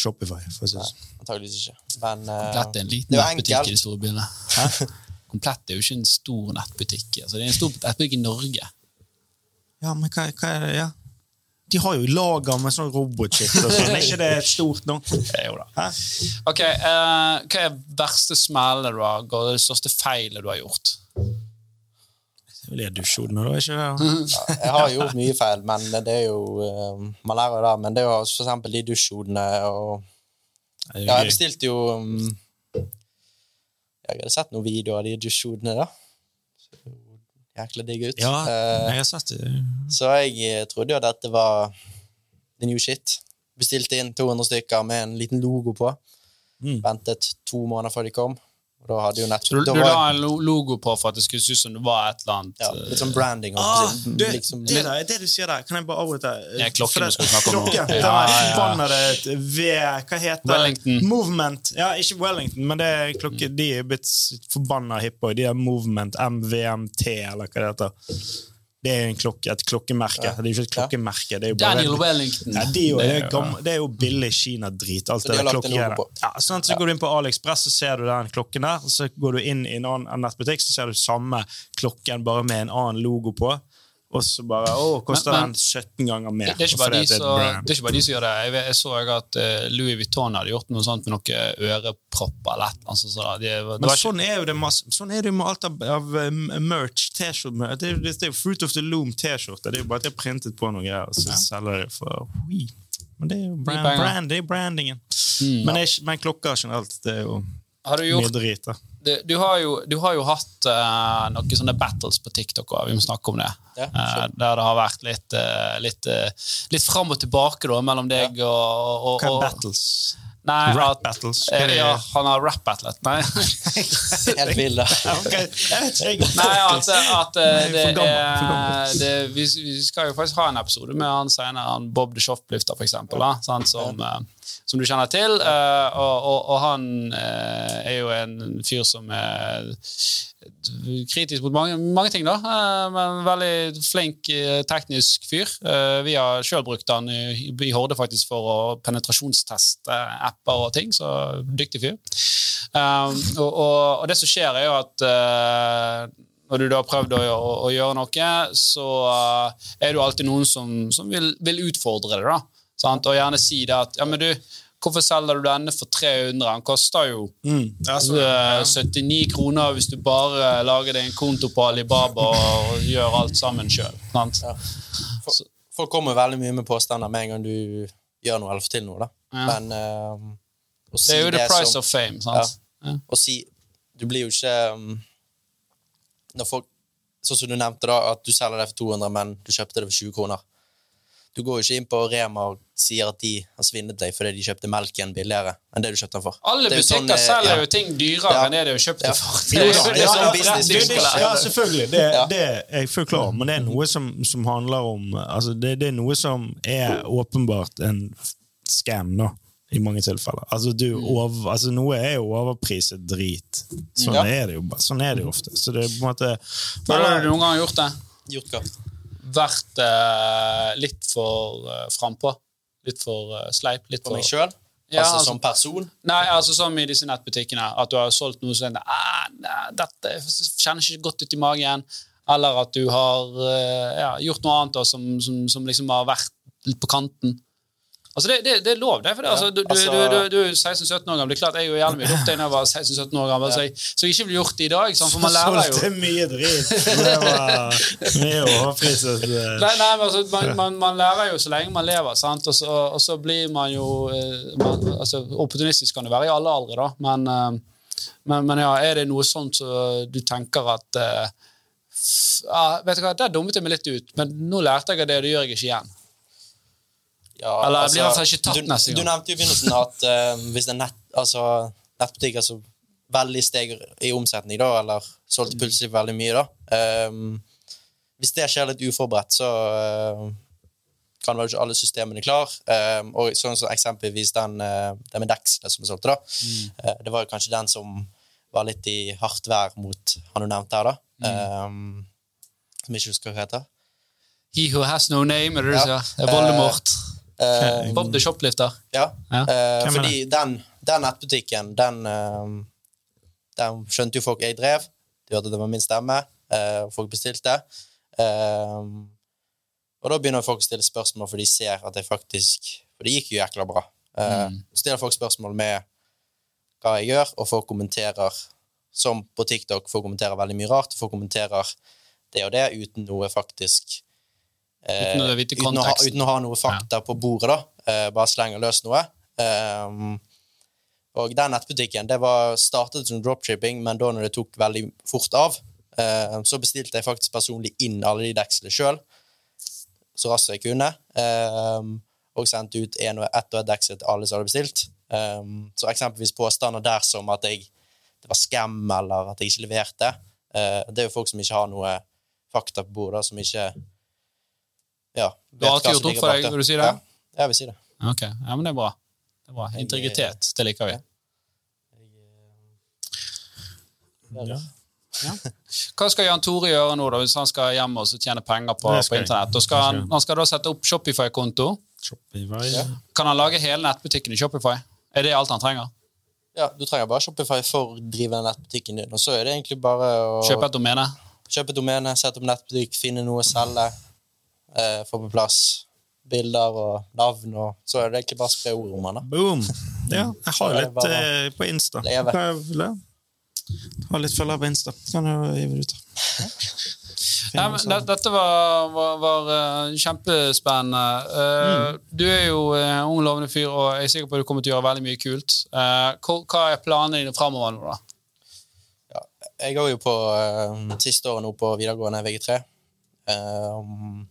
Shopify. For å si det sånn. antageligvis ikke. Men eh, Komplett er en liten er jo enkelt. i de store byene. Komplett er jo ikke en stor nettbutikk. Altså, det er en stor nettbutikk i Norge. Ja, men hva, hva er det? Ja. De har jo lager med sånn robotshit og sånn. Er ikke det stort nok? Jo da. Ok, uh, Hva er verste smellet du har gått, det største feilet du har gjort? Det er dusjhodene, da, ikke det? Jeg har gjort mye feil, men det er jo eh, Man lærer jo det. Men det er jo for eksempel de dusjhodene og Ja, jeg bestilte jo um, Jeg hadde sett noen videoer av de dusjhodene, da. Jækla digg ut. Ja, Eh, jeg har sett det. så jeg eh, trodde jo at dette var the new shit. Bestilte inn 200 stykker med en liten logo på. Mm. Ventet to måneder før de kom. Da hadde jo nett... Du, du var- la en logo på for at det skulle se ut som det var et eller annet ja, eh, litt sånn branding. Ah, du, liksom, det, der, det du sier der, kan jeg bare avbryte? Det er klokken det- du skal snakke om nå. Klokken, Ja, ja, ja. ved Hva heter det? Wellington. Movement. Ja, ikke Wellington, men det er klokke, de er blitt forbanna hippe. De er Movement, MVMT, eller hva det heter. Det er en klokke, et klokkemerke. Ja. Det er jo ikke et klokkemerke. Det er jo bare Daniel Wellington. Ja, de er jo, det, er jo- det er jo billig Kina-drit. alt Så det en klokkegreiene. Ja, sånn, så går du inn på AliExpress, så ser du den klokken der. og Så går du inn i en annen nettbutikk, så ser du samme klokken, bare med en annen logo på. Og så bare Å, koster Men- men- den 17 ganger mer? Det, det, er ikke bare de det er som, det er de som gjør det. Jeg, jeg så at eh, Louis Vuitton hadde gjort noe sånt med noen ørepropper eller annet. så da, de, det Men ikke, sånn er jo det masse, sånn er det med alt av, av um, merch, T-skjorte det, er det er jo Fruit of the Loom T-skjorte. Det er jo bare at de har printet på noe greier, og så selger de for ui. Men det er jo brand, brand, det er brandingen. Mm. men, ja. er men klokka generelt, det er jo mye drit. Du, du, har jo, du har jo hatt uh, noen sånne battles på TikTok også, vi må snakke om det. Ja, uh, der det har vært litt, uh, litt, litt fram og tilbake da, mellom deg og, og, Hva er battles? Nei, Rap battles? er det? Ja, han har rap-battlet. Nei. Helt vill, da. Nei, altså at det er det, vi, vi skal jo faktisk ha en episode med han senere, han Bob the Shoplifter, for eksempel, da, sant, som, som du kjenner til. eh, og, og, og han eh, er jo en fyr som er kritisk mot mange, mange ting, da. eh, men veldig flink teknisk fyr. Vi har sjøl brukt han i, i Horde faktisk for å penetrasjonsteste apper og ting, så dyktig fyr. Um, og, og, det som skjer, er jo at når du da har prøvd å, å, å gjøre noe, så er det jo alltid noen som, som vil, vil utfordre det. da, sant? Og gjerne si det at ja, men du, hvorfor selger du denne for 300? Den koster jo Mm. Ja, eh, 79 kroner hvis du bare lager deg en konto på Alibaba og gjør alt sammen sjøl. Ja. Folk kommer veldig mye med påstander med en gang du gjør noe eller får til noe. da. Ja. Men eh, å si Det er jo the price som, of fame. sant? Ja. å si Du blir jo ikke um, Når folk Sånn som du nevnte, da, at du selger det for 200, men du kjøpte det for 20 kroner. Du går jo ikke inn på Rema og sier at de har svinnet deg fordi de kjøpte melken billigere enn det du kjøpte den for. Alle er butikker sånn, eh, selger ja. jo ting dyrere Ja. enn det de har kjøpt Ja. for. Det er det er sånn ja, selvfølgelig. Det, det er jeg fullt klar over. Men det er noe som, som handler om altså det, det er noe som er åpenbart en scam, da. I mange tilfeller. Altså, du over, altså, noe er jo overpriset drit. Sånn Ja. er det jo. Sånn er det jo ofte. Så det er på en måte Har du noen gang gjort det? Gjort hva? Vært eh, litt for uh, frampå? Litt for uh, sleip? Litt For for meg sjøl? Ja, altså, altså- som person? Nei, altså som i disse nettbutikkene. At du har solgt noe som ah, nei, Dette kjennes ikke godt ut i magen. Eller at du har uh, ja, gjort noe annet da, som, som, som liksom har vært litt på kanten. Altså det, det, det er lov, det. For det, altså, du, du, altså- du, du, du er 16-17 år gammel. Det er klart Jeg jo gjerne mye dumt da jeg var 16-17 år gammel, så jeg, så jeg ikke ville gjort det i dag. Sånn, for man lærer jo Solgte mye drit. Det var mye overpriset. Nei, nei, men altså, man, man, man lærer jo så lenge man lever, sant? Og, så, og så blir man jo eh, man, altså, Opportunistisk kan det være i alle aldre, da, men, eh, men, men ja, er det noe sånt så du tenker at uh, f- vet du hva, Der dummet jeg meg litt ut, men nå lærte jeg det, og det gjør jeg ikke igjen. Ja, Eller altså, blir hvert fall ikke tatt du, neste gang. Du nevnte jo i begynnelsen at eh, hvis det er nett, altså, nettbutikker som veldig steg i omsetning, da, eller solgte Mm. plutselig veldig mye, da um, Hvis det skjer litt uforberedt, så uh, kan vel ikke alle systemene klar. Um, og sånn som eksempelvis den, uh, den med dekselet som solgte, da. Mm. Uh, det var jo kanskje den som var litt i hardt vær mot han du nevnte her, da. Mm. Um, som jeg ikke husker hva heter. He who has no name, er det du Ja. sier? Voldemort. er Eh, Bob the Shoplifter. Ja, Ja. Uh, fordi den, den nettbutikken, den, uh, den skjønte jo folk jeg drev. De hørte det var min stemme, eh, og folk bestilte. Eh, og da begynner folk å stille spørsmål, for de ser at jeg faktisk For det gikk jo jækla bra. Eh, Mm. Stiller folk spørsmål med hva jeg gjør, og folk kommenterer, som på TikTok, folk kommenterer veldig mye rart. Folk kommenterer det og det uten noe faktisk Uten å vite uten, å ha, uten å ha noe fakta på bordet, da. Eh, bare slenger løs noe. Um, og den nettbutikken det var startet som dropshipping, men da når det tok veldig fort av, eh, så bestilte jeg faktisk personlig inn alle de dekslene sjøl, så raskt jeg kunne. eh, og sendte ut en og ett et deksel til alle som hadde bestilt. Eh, så eksempelvis påstander der som at jeg, det var skam, eller at jeg ikke leverte. eh, det er jo folk som ikke har noe fakta på bordet, som ikke ja, Du har alltid gjort opp for deg, når du si det? Ja, jeg vil si det. Ok, ja, men det er bra. Det er bra. Integritet, det liker vi. Ja. Hva skal Jan Tore gjøre nå da, hvis han skal hjem og tjene penger på, på internett? Skal han, han skal da sette opp Shopify-konto. Shopify. Ja. Kan han lage hele nettbutikken i Shopify? Er det alt han trenger? Ja, Du trenger bare Shopify for å drive den nettbutikken din. Og så er det egentlig bare å Kjøpe et domene? kjøpe et domene, sette opp nettbutikk, finne noe å selge, eh, få på plass bilder og navn, og så er det egentlig bare å spre ord om den. da. Boom. Ja, jeg har litt bare eh, på Insta. leve. Jeg? Har litt følgere på Insta. Kan du hive det ut. Ja, men det, dette var, var, var eh, kjempespennende. mm. Du er jo en ung, lovende fyr, og jeg er sikker på at du kommer til å gjøre veldig mye kult. Eh, hva, hva er planene dine framover nå, da? Ja, jeg går jo på eh, siste året nå på videregående VG3. Um,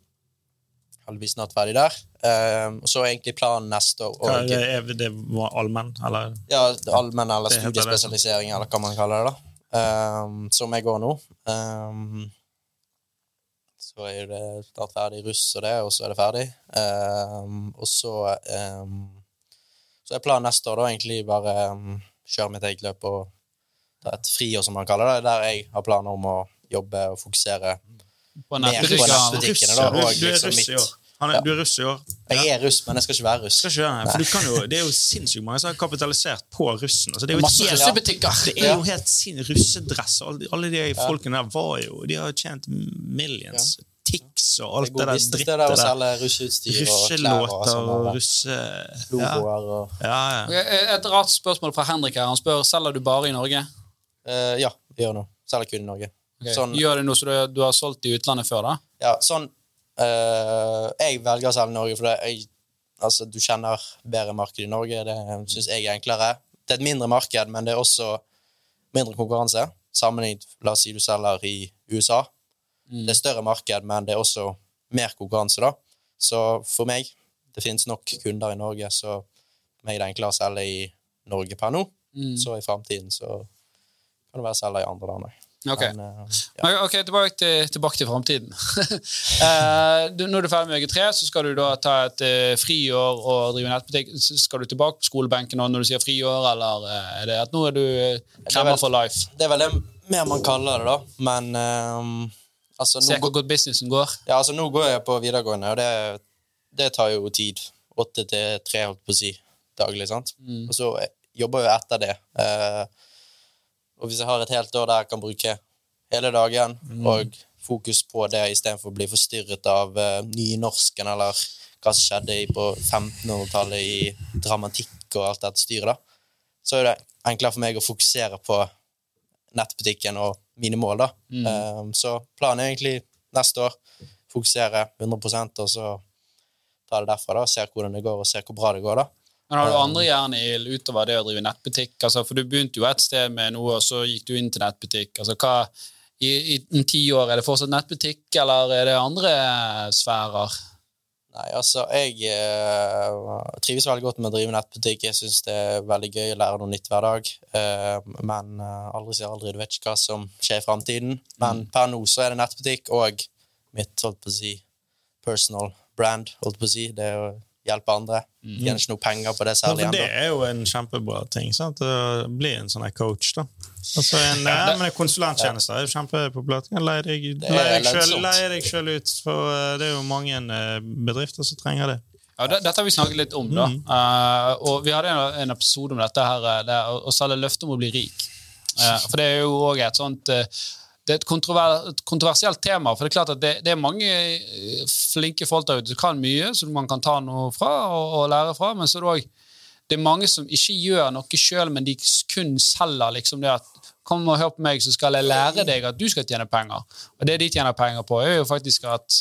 Heldigvis snart ferdig der. Um, og så er egentlig planen neste år Hva og- er det, er det var allmenn, eller? Ja, allmenn eller studiespesialisering, eller hva man kaller det. da. Um, som jeg går nå. Um, så er det snart ferdig russ og det, og så er det ferdig. Um, og så um, Så er planen neste år da egentlig bare um, kjøre mitt eget løp og ta et friår, som man kaller det, der jeg har planer om å jobbe og fokusere. På nettbutikkene. på nettbutikker? da, og liksom russ i mitt- er, du er russ i år. Jeg er russ, men jeg skal ikke være russ. Skal ikke for du kan jo, det er jo sinnssykt mange som har kapitalisert på russen. Altså, det er jo Masse helt, Russebutikker! det er jo helt sin russedress. Alle, alle de folkene der var jo De har tjent millions. Tix og alt Det det der drittet der russeutstyr og Russelåter sånn. og og russe... Ja, Logoer og ja. ja. Ok, Et rart spørsmål fra Henrik her. Han spør selger du bare i Norge. Uh, Ja, vi gjør noe. Selger kun i Norge. Okay. Sånn, Gjør det noe så du, du har solgt i utlandet før, da? ja, sånn eh, Jeg velger å selge Norge, for jeg, altså, du kjenner bedre marked i Norge. Det syns jeg er enklere. Det er et mindre marked, men det er også mindre konkurranse. Sammenlignet La oss si du selger i USA. Mm. Det er større marked, men det er også mer konkurranse, da. Så for meg Det finnes nok kunder i Norge, så for meg er det enklere å selge i Norge per nå. Mm. Så i framtiden så kan det være å selge i andre land òg. Ok. Men, eh, ja. okay tilbake til, tilbake til framtiden. Eh, du- når du er ferdig med VG3, så skal du da ta et eh, friår og drive nettbutikk. Skal du tilbake på skolebenken når du sier friår, eller er det at nå er du kremmer for life? Det er vel det mer man kaller det, da. Men ehm, altså, Se hvor godt businessen går. ja, altså, nå går jeg på videregående, og det, det tar jo tid. Åtte til tre, holdt på å si, daglig. sant? Og så jobber jeg etter det. Eh, og hvis jeg har et helt år der jeg kan bruke hele dagen, og fokus på det istedenfor å bli forstyrret av uh, nynorsken eller hva som skjedde på 1500-tallet i dramatikk og alt dette styret, da, så er det enklere for meg å fokusere på nettbutikken og mine mål. da. Um, så planen er egentlig neste år fokusere 100% og så ta det derfra. da, Se hvordan det går, og se hvor bra det går. da. Men har du andre jernild utover det å drive nettbutikk? Altså, for du begynte jo et sted med noe, og så gikk du inn til nettbutikk. Altså, hva, i, i om ti år, er det fortsatt nettbutikk, eller er det andre sfærer? Nei, altså, jeg eh, trives veldig godt med å drive nettbutikk. Jeg syns det er veldig gøy å lære noe nytt hver dag. Eh, men eh, aldri si aldri. Du vet ikke hva som skjer i framtiden. Men per nå så er det nettbutikk og mitt holdt på å si, personal brand. holdt på å si. Det er å hjelpe andre. Tjener ikke noe penger på det særlig for det er jo en kjempebra ting. sant? Å bli en sånn coach, da. Altså en, ja, men en Konsulenttjeneste er jo kjempepopulært. Leie deg, Det er deg selv- leie deg selv ut, for eh, det er jo mange eh, bedrifter som trenger det. Ja, det, Dette har vi snakket litt om, da. Eh, og vi hadde en, en episode om dette her, det, å, selge løfte om å bli rik. Uh, for det er jo òg et sånt eh, det er et, kontrover, et kontroversielt tema. for Det er klart at det, det er mange eh, flinke folk der ute som kan mye, som man kan ta noe fra og, og lære fra. Men så er det også det er mange som ikke gjør noe sjøl, men de kun selger liksom det at Kom og hør på meg, så skal jeg lære deg at du skal tjene penger. Og det de tjener penger på, er jo faktisk at,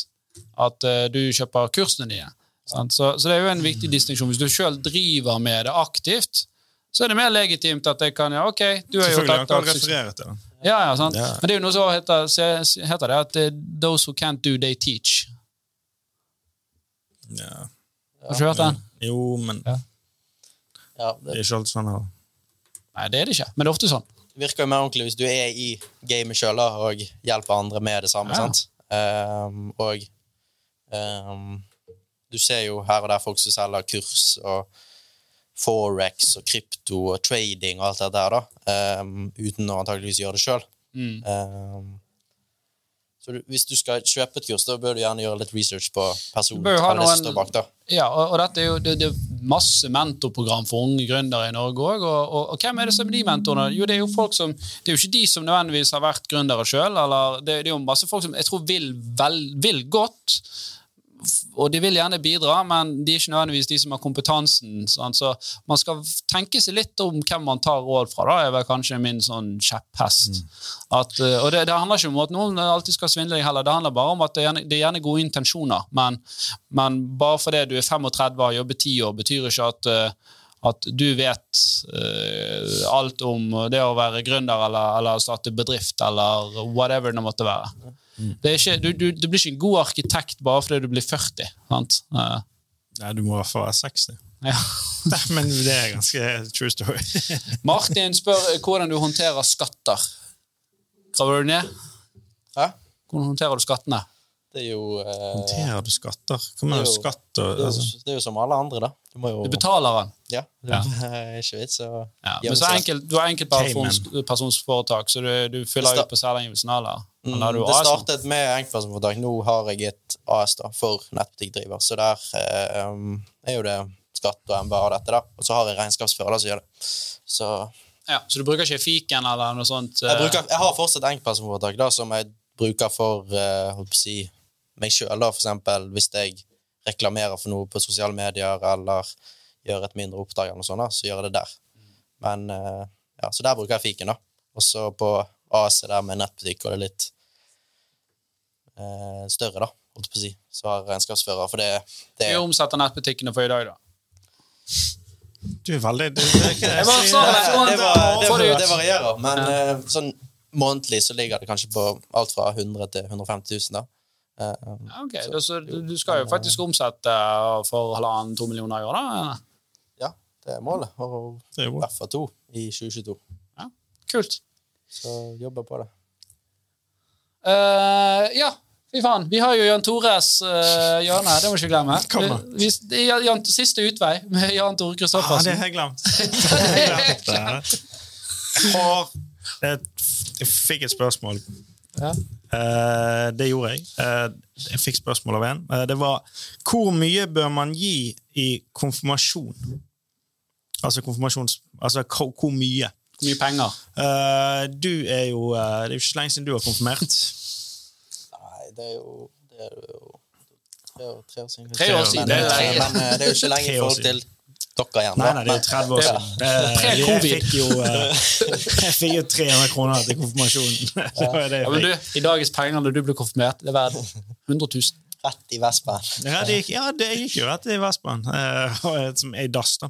at eh, du kjøper kursene dine. Så, så det er jo en viktig distinksjon. Hvis du sjøl driver med det aktivt, så er det mer legitimt at jeg kan ja, ok, du har gjort Selvfølgelig, han kan referere til det. Ja, ja, sant? Ja. Men det er jo noe som heter, heter det at eh, those who can't do, they teach. Ja. Har du ikke hørt den? Jo, men Ja. Ja, det det er ikke alltid sånn. her. Nei, det er det ikke, men det er ofte sånn. Det virker jo mer ordentlig hvis du er i gamet sjøl og hjelper andre med det samme. Ja. sant? Um, og um, du ser jo her og der folk som selger kurs og forex og krypto og trading og alt det der, da, um, uten å antageligvis gjøre det sjøl. Mm. så du, hvis du skal kjøpe et kurs, da bør du gjerne gjøre litt research på personen. Er som noen- står bak da. Ja, og, og dette er jo det, det er masse mentorprogram for unge gründere i Norge òg. Og, og, og hvem er det som er de mentorene? Jo, det er jo folk som Det er jo ikke de som nødvendigvis har vært gründere sjøl, eller det, det er jo masse folk som jeg tror vil, vel, vil godt. Og de vil gjerne bidra, men de er ikke nødvendigvis de som har kompetansen. Sånn. Så man skal tenke seg litt om hvem man tar råd fra. da, er vel kanskje min sånn kjepphest. At, eh, og det, det handler ikke om at noen alltid skal svindle deg heller, det handler bare om at det er gjerne, det er gjerne gode intensjoner. Men, men bare fordi du er 35 og har jobbet 10 år, betyr ikke at, eh, at du vet uh, alt om det å være gründer eller, eller starte bedrift eller whatever det måtte være. Det er ikke, du, du, du blir ikke en god arkitekt bare fordi du blir 40. sant? Uh. Nei, du må i hvert fall være 60. ja. Nei, men det er ganske true story. Martin spør eh, hvordan du håndterer skatter. Graver du ned? Hæ? Hvordan håndterer du skattene? Det er jo eh, Håndterer du skatter? Hva Det du skatt og det, er altså, det er jo som alle andre, da. Du må jo Du betaler den. Ja. Ja. Vits å Ja, men så enkelt, du har enkeltpersonsforetak, så du, du fyller ut på selvangivelsen, eller? Mm, det AS? startet med enkeltpersonforetak. Nå har jeg et AS da, for nettbutikkdriver, så der eh, er jo det skatt og MBA og dette, da. Og så har jeg regnskapsfører som gjør det. Så Ja, så du bruker ikke fiken eller noe sånt? jeg, eh, bruker, jeg har fortsatt enkeltpersonforetak da, som jeg bruker for eh, å si, meg sjøl, for eksempel hvis jeg reklamerer for noe på sosiale medier eller gjør et mindre oppdrag, eller noe sånt, så gjør jeg det der. Men eh, ja, Så der bruker jeg fiken, da. Og så på AC der med nettbutikk og det er litt eh, større, da, holdt jeg på å si, så har regnskapsfører, for det, det Hvor omsetter nettbutikkene for i dag, da? Du er veldig det, det, det, varierer, men ja. sånn månedlig så ligger det kanskje på alt fra 100 til 150 000, da. Eh, Ja, ok, så du du skal jo faktisk omsette for halvannen-to millioner i år, da? Det er målet. Og i hvert fall to i 2022. Ja, kult. Så jobber på det. Uh, ja, fy faen. Vi har jo Jan Tores uh, hjørne, det må vi ikke glemme. Vi. Vi, Jan, siste utvei med Jan Tore Ah, det har jeg glemt. Det har jeg glemt. Har jeg fikk et spørsmål. Ja. Uh, det gjorde jeg. Uh, jeg fikk spørsmål av en. Uh, det var hvor mye bør man gi i konfirmasjon? Altså konfirmasjons... Altså hvor, hvor mye? Mye penger. Uh, du er jo uh, Det er jo ikke så lenge siden du har konfirmert. Nei, det er jo, det er jo tre år, tre år siden. Tre år siden, Men, det er eh, men det er jo ikke lenge i forhold til dere igjen. Nei, nei, det er jo 30 år siden. Ja. Jeg fikk jo, eh, jeg fikk jo 300 kroner til konfirmasjonen. Ja. Ja, men du. I dagens penger når du ble konfirmert, det er verdt 100 000. Rett i Vestbanen. Ja, det gikk, ja, det gikk jo rett i Vestbanen, Uh, som ei dass. da.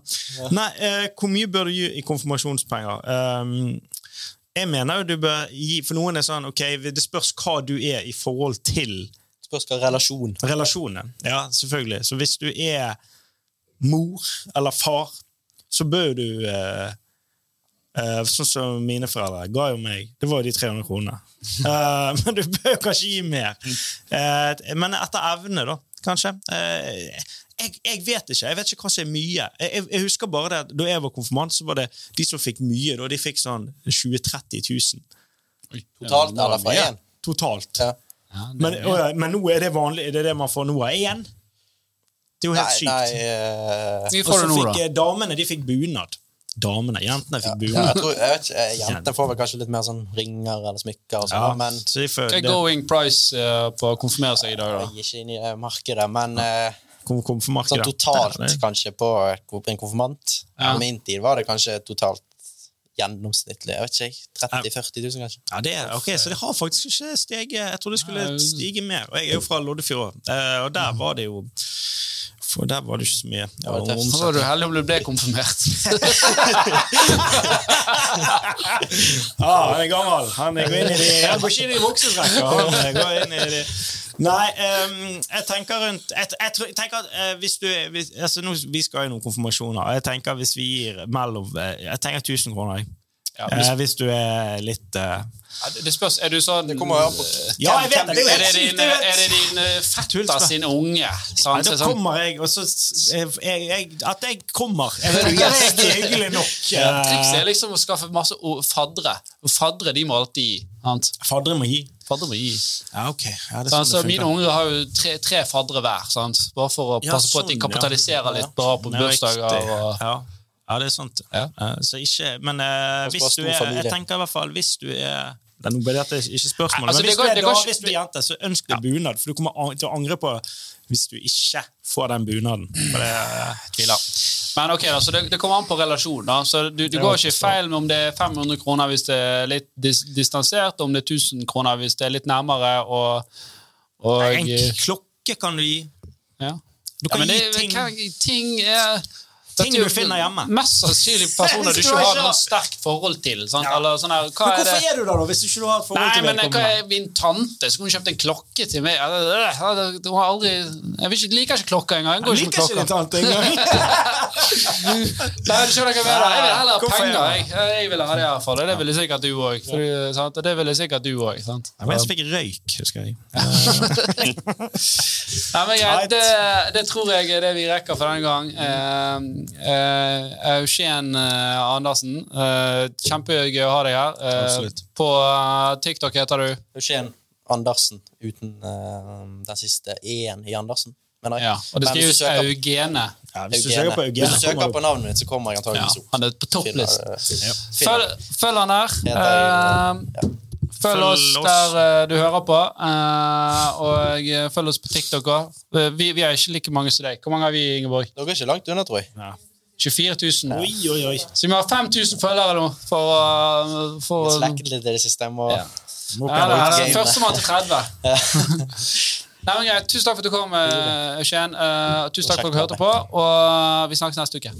Nei, uh, hvor mye bør du gi i konfirmasjonspenger? Um, jeg mener jo du bør gi For noen er sånn ok, det spørs hva du er i forhold til Spørs hva relasjon. relasjonen. Ja, selvfølgelig. Så hvis du er mor eller far, så bør du eh, eh, Sånn som mine foreldre ga jo meg. Det var jo de 300 kronene. Uh, men du bør jo kanskje gi mer. Uh, men etter evne, da, kanskje. Eh, jeg, jeg vet ikke. Jeg vet ikke hva som er mye. Jeg, jeg, husker bare det at Da jeg var konfirmant, så var det de som fikk mye. Da, de fikk sånn 20 000-30 000. Totalt eller fra én? Totalt. Ja. Ja, Men, og, men nå er det vanlig, Det er det det man får nå av én? Det er jo helt Nei, sykt. nei uh... Og så fikk damene de fikk bunad. Damene, Jentene fikk ja, jeg tror, jeg ikke, eh, Jentene får vel kanskje litt mer sånn ringer eller smykker, og Ja, men så får, Hva er det, going price uh, på å konfirmere seg i dag, da? jeg er ikke inn i det markedet. Men uh, sånn totalt det det- kanskje på en konfirmant Ja. På min tid var det kanskje totalt gjennomsnittlig. Jeg vet ikke, jeg, 30 000-40 000, kanskje. Ja, det er, ok, Så det har faktisk ikke steget. Jeg trodde det skulle stige mer. Og jeg er jo fra Loddefjord, eh, og der var det jo For der var det ikke så mye. Ja, det er. Så var du heldig om du ble konfirmert. Ah, han er gammel. Han går inn i de Han går ikke inn i de Nei, um, jeg tenker rundt Jeg, jeg, jeg tenker at uh, hvis du hvis, altså, nå, Vi skal jo noen konfirmasjoner. Jeg tenker hvis vi gir mellom eh, Jeg tenker 1000 kroner. jeg. Ja, Eh, hvis, hvis du er litt eh, det spørs, Er du sånn Det kommer an på Ja, jeg vet det. Det er Er det din, det er er det din fetter sin unge? Nei, ja, da sånn, kommer jeg, og så jeg, jeg, At jeg kommer, er det gjest hyggelig nok. Trikset Eh, er liksom å skaffe masse fadre faddere. Og faddere de må alltid gi. sant? Faddere må gi. Faddere må gi. Ja, ok. Ja, det er Så sånn altså, det mine unger har jo tre, tre faddere hver, sant? bare for å Ja, passe på at de sånn, kapitaliserer ja. litt bra på Ja, bursdager. Og, Ja. ja, det er sant. Ja. Eh, Så ikke, men eh, hvis du er. Jeg tenker i hvert fall hvis du er det er, dette er ikke spørsmålet, Nei, altså, men hvis går- du er da, hvis du er jente, så ønsk deg bunad, for du kommer til å angre på hvis du ikke får den bunaden. For det, tviler. Men ok da, så det, det kommer an på relasjon. da, så Du, du går ikke så- feil med om det er 500 kroner hvis det er litt dis distansert, om det er 1000 kroner hvis det er litt nærmere. og, og en klokke kan du gi. ja. Du Ja, kan det, gi ting. Kan, ting er dette er du finner hjemme. Mest sannsynlig personer du ikke har noe sterkt forhold til. Sant? Ja. Eller sånn her, Men er hvorfor det? er du der, da, hvis du ikke har et forhold Nei, til men hva er min tante? Hun kjøpt en klokke til meg. Hun har aldri Jeg ikke, liker ikke klokka engang. Jeg Jeg liker ikke din tante engang. Nei, du skjønner hva jeg mener. Jeg vil heller ha penger. er Jeg, jeg vil ha det hvert fall. og Det ville sikkert du òg. Det ville sikkert du òg. Som fikk røyk, husker jeg. Nei, men jeg, det, det tror jeg er det vi rekker for denne gang. Eh, Eugen eh, Andersen, eh, kjempegøy å ha deg her. Eh, Absolutt. på TikTok heter du Eugen Andersen uten den siste e-en i Andersen. ja, Og det skrives Eugene. Ja, hvis du søker på Hvis du søker på navnet ditt, så kommer jeg Ja, antakeligvis opp. han er på topplist. Finner, Følg, følg han her. Heter uh, Eh, Følg oss der eh, du hører på, eh, og eh, følg oss på TikTok òg. Vi, vi er ikke like mange som deg. Hvor mange har vi, Ingeborg? Dere er ikke langt unna, tror jeg. Ja. 24 000. Oi, oi, oi. Så vi har 5000 følgere nå. For, uh, for litt i det siste. Må Ja. Må ja, det er Game. Førstemann til 30. Nei, men greit. Tusen takk for at du kom, Eugen. Uh, tusen takk for at dere hørte på, og vi snakkes neste uke.